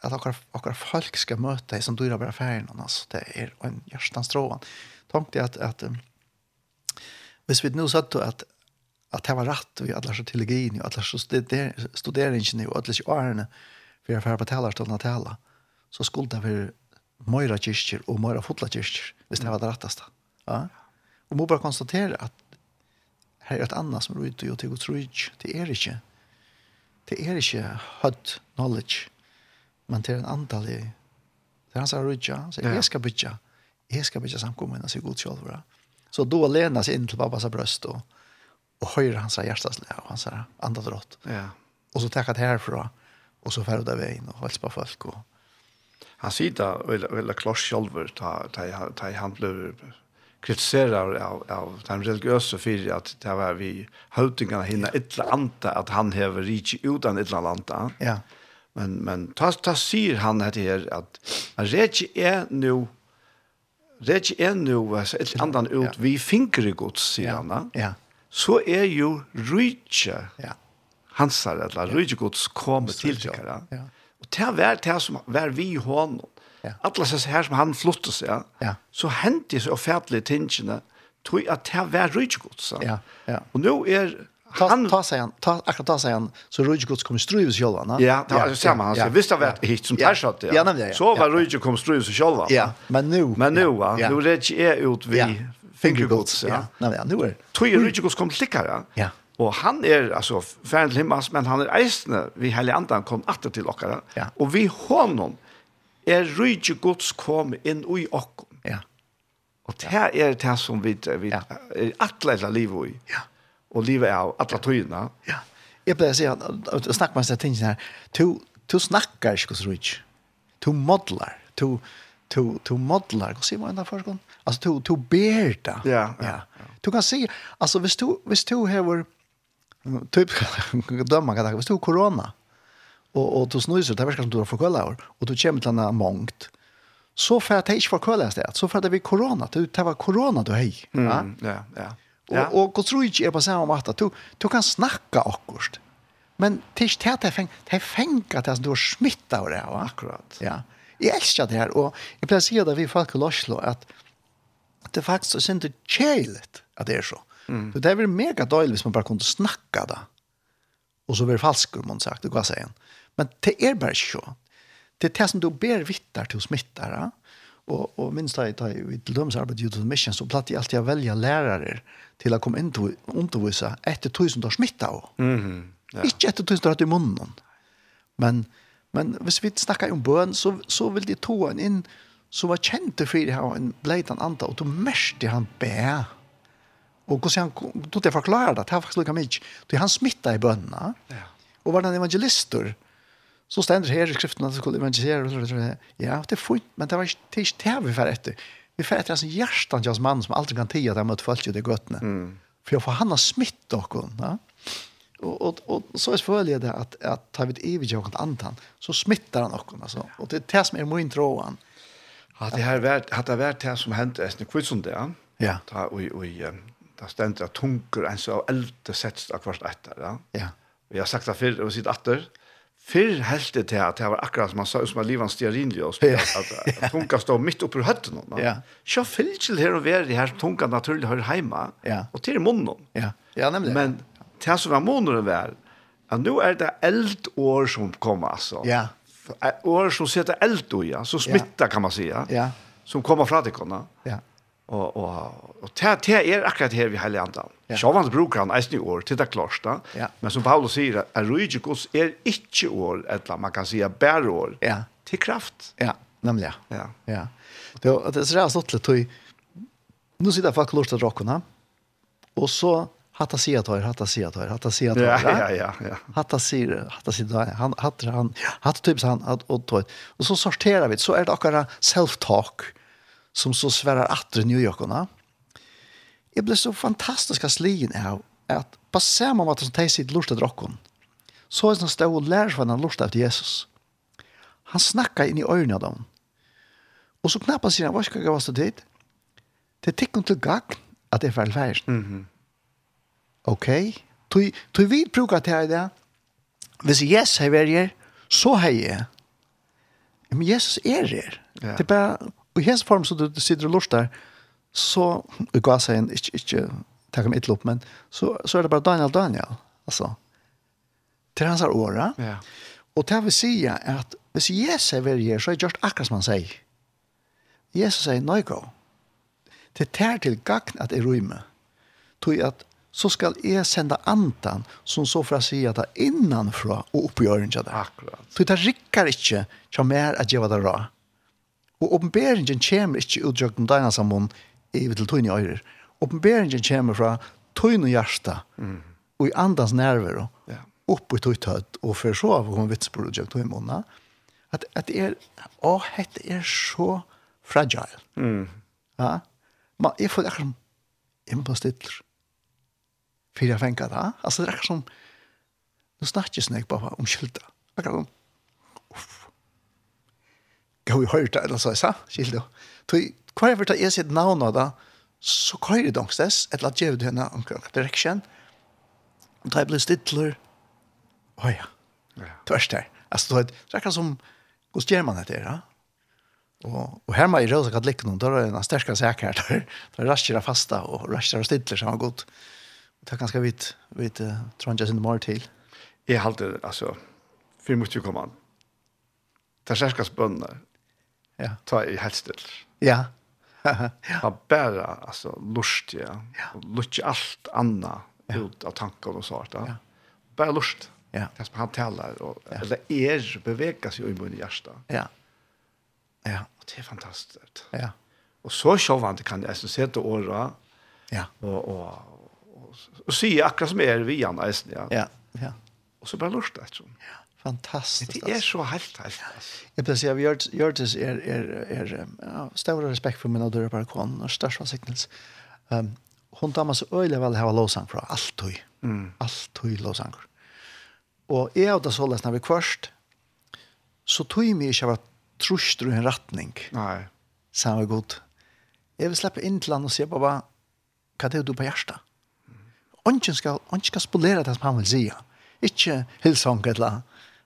att akkurat akkurat folk ska möta dig som du är bara färgen alltså det är en hjärtans troan. Tänkte jag att att hvis vi nu satt at at det var rätt och alla så teologin och alla så studeringen och alla så åren för jag får på talarstolen att tala så skulle det vara mera kyrkjer och mera fotla kyrkjer hvis det var det rättaste. Ja. Och må bara konstatera att här är ett annat som är ute och till Guds rike. Det är inte det är inte hot knowledge men det är en antal i det är hans rike så jag ska bygga jag ska bygga samkommen och så god själva. Ja. Så då lena sig in till pappas bröst och, och höra hans hjärtaslag och hans andadrott.
Ja.
Och så tackar det härifrån och så färdar vi in och hälsa på folk. Och...
Han sitter eller, eller klars själv ta, ta, ta, han blev kritiserar av, av den religiösa för att det var vi hötingarna hinna illa anta att han häver rik utan illa anta.
Ja.
Men men tas ta sier han det här att att rätt är nu rett er nu, et andan ut,
ja.
vi finker i gods, sier han, da,
ja.
så er jo rydtje,
ja.
hansar, eller rydtje gods, kom til dere.
Ja.
Og det var det som var vi i hånden.
Ja.
Alla så här som han flyttade sig,
ja.
så hände det så ofärdliga tingene, tog att det var rydtje gods.
Ja. Ja.
Och nu är
ta
han,
ta sig han ta akkurat ta sig han så Roger Guds kommer ströva sig själva
Ja, det är samma han så visst har varit hit som tar shot.
Ja, nämligen.
Så var Roger kommer ströva sig själva.
Ja, men nu.
Men nu va.
ja.
Nu det är ut
vi
fingerguts.
Ja, nej ja. ja, nu är. Tror
ju Roger Guds kommer klickare. Ja.
ja
Og han er, altså, færen til himmels, men han er eisende, vi hele andan kom atter til okkara,
ja.
og vi hånden er rydde gods kom inn i okken.
Ja.
Og det er det som vi, vi
ja.
er atleidla livet i.
Ja
og livet av alle tøyene.
Ja. Jeg pleier å si, og snakke med seg tingene her, du, du snakker ikke hos Rich. Du modler. Du, du, du modler. Hva sier man enda først? Altså, du, du ber det.
Ja, ja,
ja. Du kan si, altså, hvis du, hvis du har typ, (laughs) dømmer kan det hvis du har Och och og du snuser, det verkar som du har forkølet år, du kommer til en mångt, så för att det forkølet et sted, så för att det vid corona det var korona du hei. Ja,
ja, ja. Ja.
Och och tror inte är på samma matta. Du du kan snacka akkurat. Men tills det här fäng, det fänga att du smittet av det här,
akkurat.
Ja. Jeg elsker det här och å si det vi folk i Lorslo att det faktiskt är så inte kärligt att det är så. Mm. Det är väl mega dåligt hvis man bara kunne snacka det. Och så blir det falsk, om man sagt, det går seg säga. Men det är ikke så. Det er det som du ber vittar till smittare. Och, och minst da jeg tar ju i Youth Mission så platt jag alltid välja lärare til å komme inn til å undervise etter tusen år smittet. av.
Mm -hmm. ja.
Ikke etter tusen år i munnen. Men, men hvis vi snakker om bøn, så, så vil de to en inn som var kjent for det her, en bleitan anta, og du mørste han bæ. Og hvordan han, du det forklarer det, det er faktisk lukka mye, du han smittet i bønene.
Ja.
Og var den evangelister, så stender her i skriften at han skulle evangelisere, ja, det er fint, men det var ikke det vi var etter vi får etter en hjertan til hans mann som aldri kan tige at han møtte folk i det gøttene.
Mm.
For jeg får han har smitt dere. Ja? Og, og, og, så er selvfølgelig det at, at tar vi ett evig til hans antan, så smittar han också Altså. Og det er det som er min tråan.
Ja, det här vært, har det vært det som hänt i en kvitson Ja.
Ja.
Ta og, og, där stendte att tunker en så eldre sätts av kvart efter, ja.
Ja.
Vi har sagt det før, og sitt åter. Fyrr helt det til at det var akkurat som man sa, som var livet stearinljøs,
ja.
at, at tunga stod midt oppe høtten. Ja. Så fyllt til her og være her som tunga naturlig hører hjemme,
ja.
og til munnen.
Ja, ja nemlig.
Men til som var munnen var, at nå er det eldår som kommer, altså.
Ja.
År som setter eld i, som smittar, kan man säga.
ja.
som kommer fra det, kunne.
Ja.
Og, og, og det, det er akkurat her vi heilig andan.
Ja.
Sjåvans brukar han eisen i år til det klart da.
Ja.
Men som Paulus sier, er rujikos er ikke år, eller man kan säga bære år,
ja.
til kraft.
Ja, nemlig.
Ja.
ja. Det, det er så stått litt, nu sitter folk lort til råkene, og så hatta sia tøyr, hatta sia tøyr, hatta sia tøyr.
Ja, ja, ja.
Hatta sig hatta sig tøyr. Han hatta han, hatta så han, hatta tøyr. Og så sorterar vi, så er det akkurat self-talk. Ja som så svärar att i New Yorkarna. Jag blev så fantastiska slien av att på samma måte som de sitt lust att drocken så är han stå och lär sig vad han lust av Jesus. Han snackar in i ögonen av dem. Och så knappar sina, vad gav oss vara dit? Det tycker inte gagn att det är välfärd. Mm
-hmm.
Okej. Okay. Tog vi brukar det här i det. Hvis yes, är väljer, så har jag. Men Jesus är det.
Ja.
Det är bara Og i hans form så du sitter og lort der, så gav seg en, ikke, ikke takk om et lopp, men så, så er det bare Daniel Daniel, altså. Til hans åra.
Ja.
Og det vil si at hvis Jesus er ved her, så er det just akkurat som han sier. Jesus sier, nei gå. Det tær til gagn at jeg rymmer. Tog at så skal jeg sende antan som så fra sida ta innanfra og oppgjøren til det.
Akkurat.
Så det rikker ikke til mer at jeg var det rart. Og oppenberingen kommer ikke utdrøkt om dine sammen i til tøyne øyre. Oppenberingen kommer fra tøyne hjerte mm. og i andans nerver
ja.
opp i tøyt høyt og for så av hun vitsbord utdrøkt tøyne måned. At, at det er, å, dette er så fragile.
Mm.
Ja? Men jeg får akkurat inn på stiller. jeg fengt det. Altså det er akkurat som, nå snakker jeg ikke bare om skylda. Akkurat om, gå i hørt eller så sa? Skildo to kvar ever ta is it now no da? Så kvar det dongstes et la jev henne anker direction. Og jeg blir stiller oh ja. Törst der. Alltså det så kan som hos German heter det och och hemma i Rosa kad liknande då är en starka (laughs) säker där där raschar fasta och raschar Stittler som så har gått. Det det ganska vitt vitt trunjas in the more till
är halt alltså för måste ju komma an. Det er særskast bönder
ja.
ta i helt still.
Ja. (laughs)
ja. Bara alltså lust ja.
ja.
Lust allt annat ja. ut av tankar og sånt ja.
Ja.
Bara lust.
Ja.
Det som han talar och ja. eller er bevekas seg i min hjärta.
Ja. Ja,
Og det är fantastiskt.
Ja.
Och så sjovant kan jeg alltså sätta åra.
Ja.
Och och och, og, och, se akkurat som är vi annars ja.
Ja. Ja.
Och så bara lust alltså. Ja.
Fantastiskt.
Det är så helt helt.
Jag vill säga vi gör gör det är är är ja, stor respekt för mina dörrar balkon och största signals. Ehm hon tar man så öle väl ha låsang för allt toy.
mm.
allt toy låsang. Och är det så läs när vi kvörst så tog mig inte vara trust i en rättning.
Nej.
Så var gott. Jag vill släppa in till land och se på vad det du på hjärta. Mm. Onken ska onken ska spolera det som han vill säga. Inte hälsa honom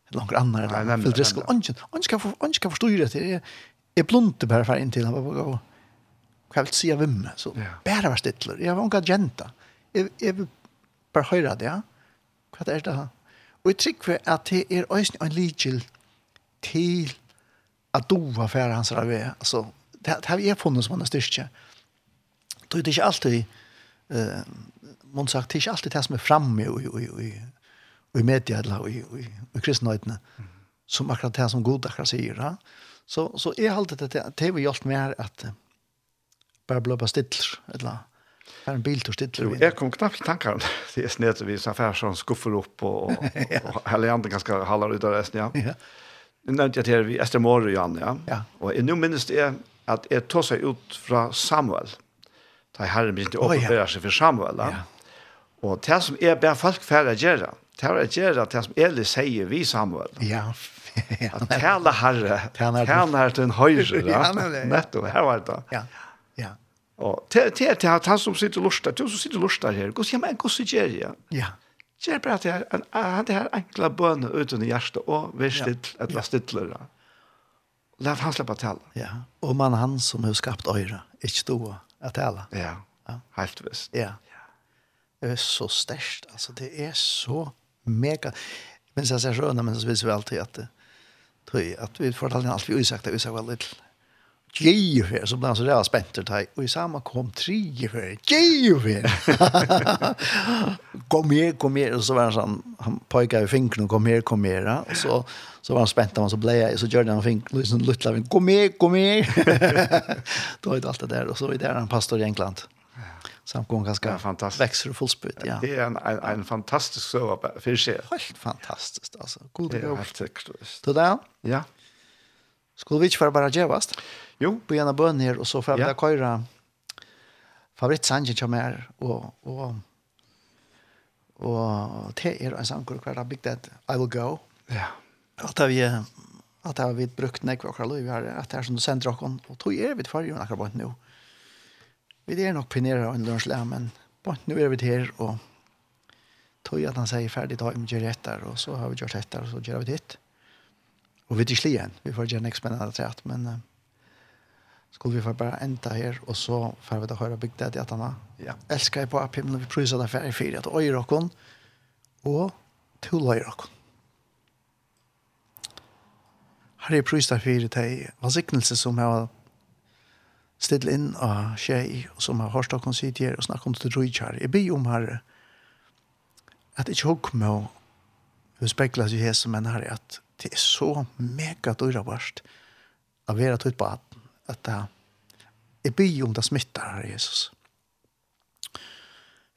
långt
annan
eller för
det
skulle ungen ungen kan ungen kan förstå det är är blunt bara för in till han bara kväll se vem så bara var stilla jag var en genta jag jag bara höra det ja. Vad är det och jag tycker att det är ösn en ligel till att dova för hans rave alltså det har jag funnit som en styrka då är det inte alltid eh man sagt det är inte alltid det som är framme och och och i media eller i, i, i kristenhøytene, som akkurat det som god akkurat sier. Ja? Så, så jeg halte det til det vi hjelpt mer at uh, bare bløpe stiller, eller bare en bil til till
Jo, jeg kom knappt tankar om (laughs) det. Det er snedet vi så affär som skuffer opp, og, og, (laughs) ja. och hela andra ganska hallar ut av resten, ja.
ja.
Nu nämnde jag till er Esther Estermore, Jan, ja.
ja.
Och nu minns det att jag tog sig ut från Samuel. Det här
är inte
åpenbara sig för Samuel, ja.
ja.
Och det som är bara folk färre att göra, Det har jeg gjør at det som Eli sier vi Samuel.
Ja. (laughs)
At tale herre,
tale herre
til en høyre. (laughs)
Ja,
Nettopp, her var det.
Ja, ja.
Og til at han som sitter lustar, til som sitter lustar her, gos, ja, men gos gjør jeg?
Ja.
Gjør bare at jeg har det her enkla bønne uten i hjertet, og vi still, et la stiller. La han slippe tale.
Ja, og man han som har skapt øyre, ikke stå at tale.
Ja, helt visst.
Ja. Det er så størst, altså det er så mega men så ser sköna men så vill vi alltid at tror att vi får alt vi usakta det väl vel Geo här så bland så där spent det här och i samma kom tre för Geo här. kom her, kom her. Og så var han sån han pojkade finken och kom här kom här Og så så var han spänt och så blev jeg, så gjorde han fink liksom lite kom her, kom her. (laughs) Då var det allt det der. och så var det där han pastor i England samgången ganska
fantastiskt
växer och fullspytt ja.
Det är en en, en fantastisk så för sig.
Helt fantastiskt alltså. God
det
är
helt tekniskt.
Då där?
Ja.
Skulle vi inte för bara gevast?
Jo,
på ena bön här och så för
att
ja. köra favorit sangen som är och och och det är en sån kvar där big that I will go.
Ja.
Att vi att vi brukt när kvar vi har att det är som du sänder och och tog är vi för ju några bort nu. Mm vi er nok pinere en lønnsle, men bort, nu er vi her, og tog at han sier ferdig, da vi gjør etter, og så har vi gjort etter, og så gjør vi ditt. Og vi er ikke igjen, vi får gjøre en ekspennende treat, men uh, skulle vi få bare enda her, og så får vi da høre Big Daddy at han
ja.
elsker på app, men vi prøver det ferdig fire, at øyre dere, og til øyre dere. Her er prøver det fire til vansignelse som har still inn av tjej som har hørt dere sitte her og snakket om det drøy her. Jeg blir om her at jeg ikke hokk med å huspekla seg her som en herre at det er så mega døyre varst å være tøyt på at at det jeg blir om det smittar her, Jesus.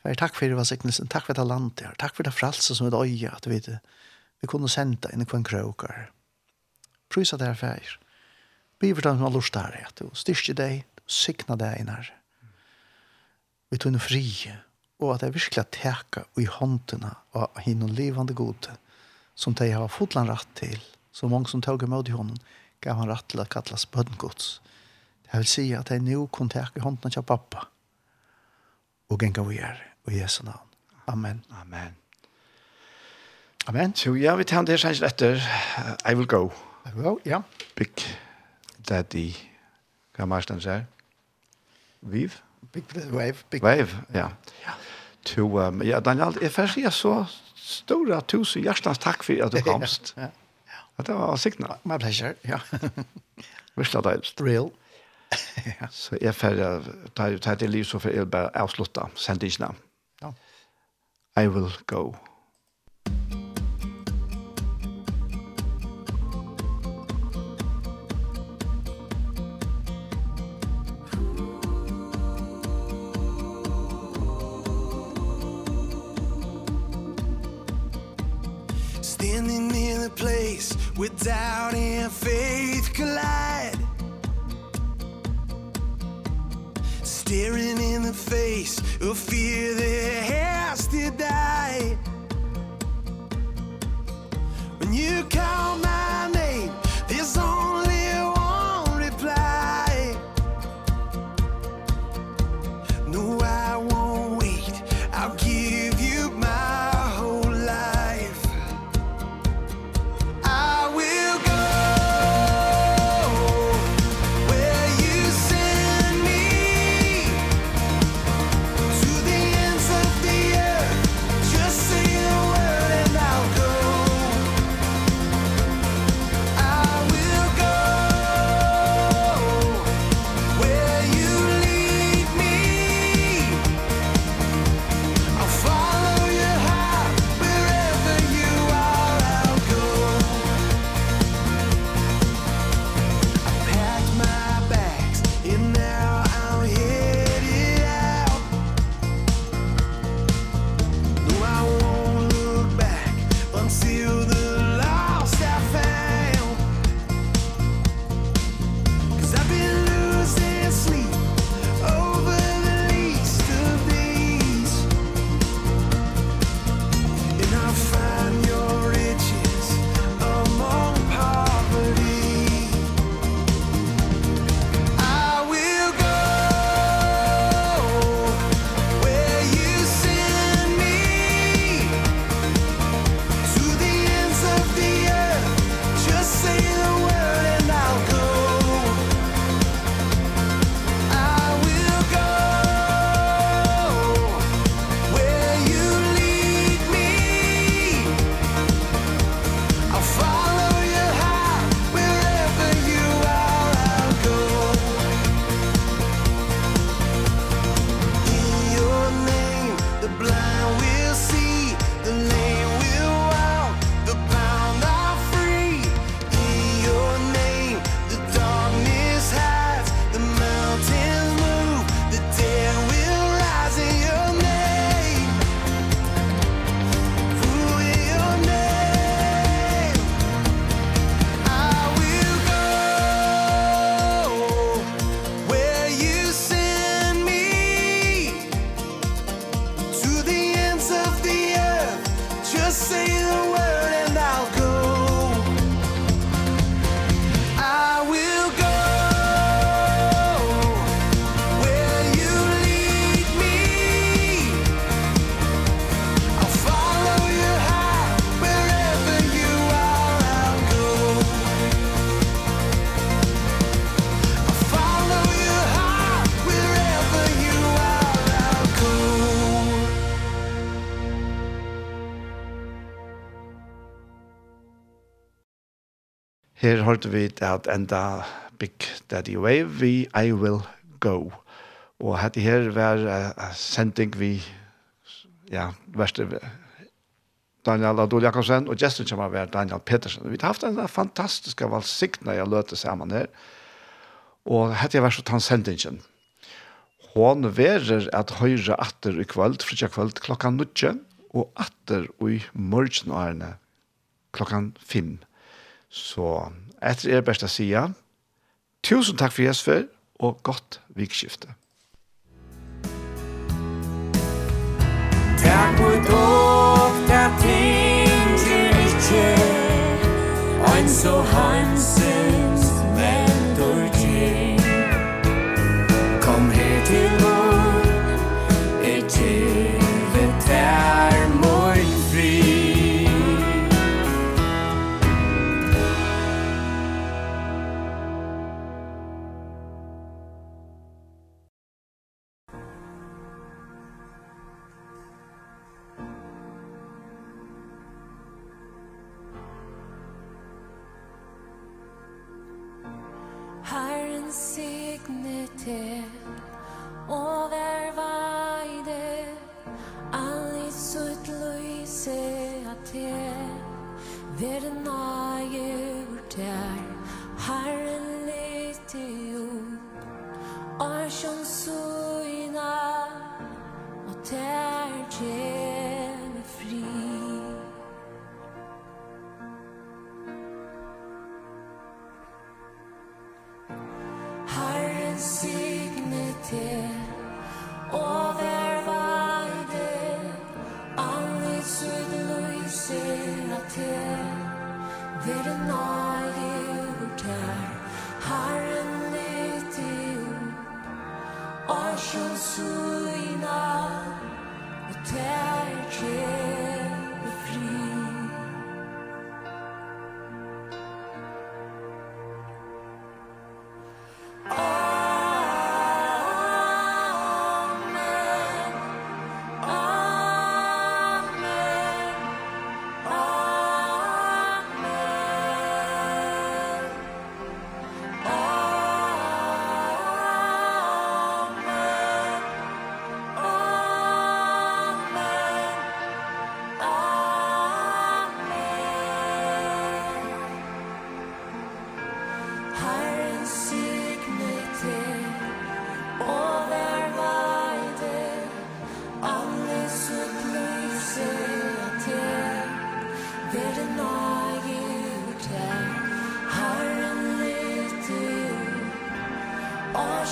Herre, takk for det var sikkelsen, takk for det landet her, takk for det fralse som er øye at vi, vi kunne sende inn i kvann krøkere. Prysa det her ferger. Bivert han som har lust her, at du styrker deg, sikna deg inn her. Vi tog noe fri, og at jeg virkelig teka i håndene av og livande gode, som de har fått en rett til, så mange som tog imot i hånden, gav han rett til å kalles bøddengods. Det vil si at jeg nå kunne teka i håndene til pappa, og genga vi er, og Jesu navn. Amen.
Amen.
Amen.
Så ja, vi tar det sannsyn etter I will go. I will go,
ja.
Big Daddy, hva Marsten sier. Viv?
Big Wave. Big
Wave, ja. ja. To, um, ja, Daniel, jeg får si så stora tusen hjertens takk for at du (laughs) komst.
ja, ja.
At det var signa.
My pleasure, ja.
Virkelig deilig.
Real.
Så jeg får, ta, ta til liv så får jeg bare avslutte sendingene.
Ja.
I will go.
with doubt and faith collide. Staring in the face of fear that has to die. When you come
her hørte vi at enda Big Daddy Wave vi I Will Go. Og hette her var uh, sending vi ja, verste Daniel Adol Jakobsen og gesten kommer var Daniel Petersen. Vi har haft en fantastisk valsikna jeg løte sammen her. Og hette jeg var så tannsendingen. Hon verer at høyre atter i kvöld, fritja kvöld, klokka nutje, og atter i morgenårene klokkan 5. Så etter er best å si Tusen takk for Jesper, og godt vikskifte.
Takk for dog, der ting til ikke, ein så hansen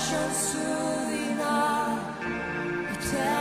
schansuvina Tell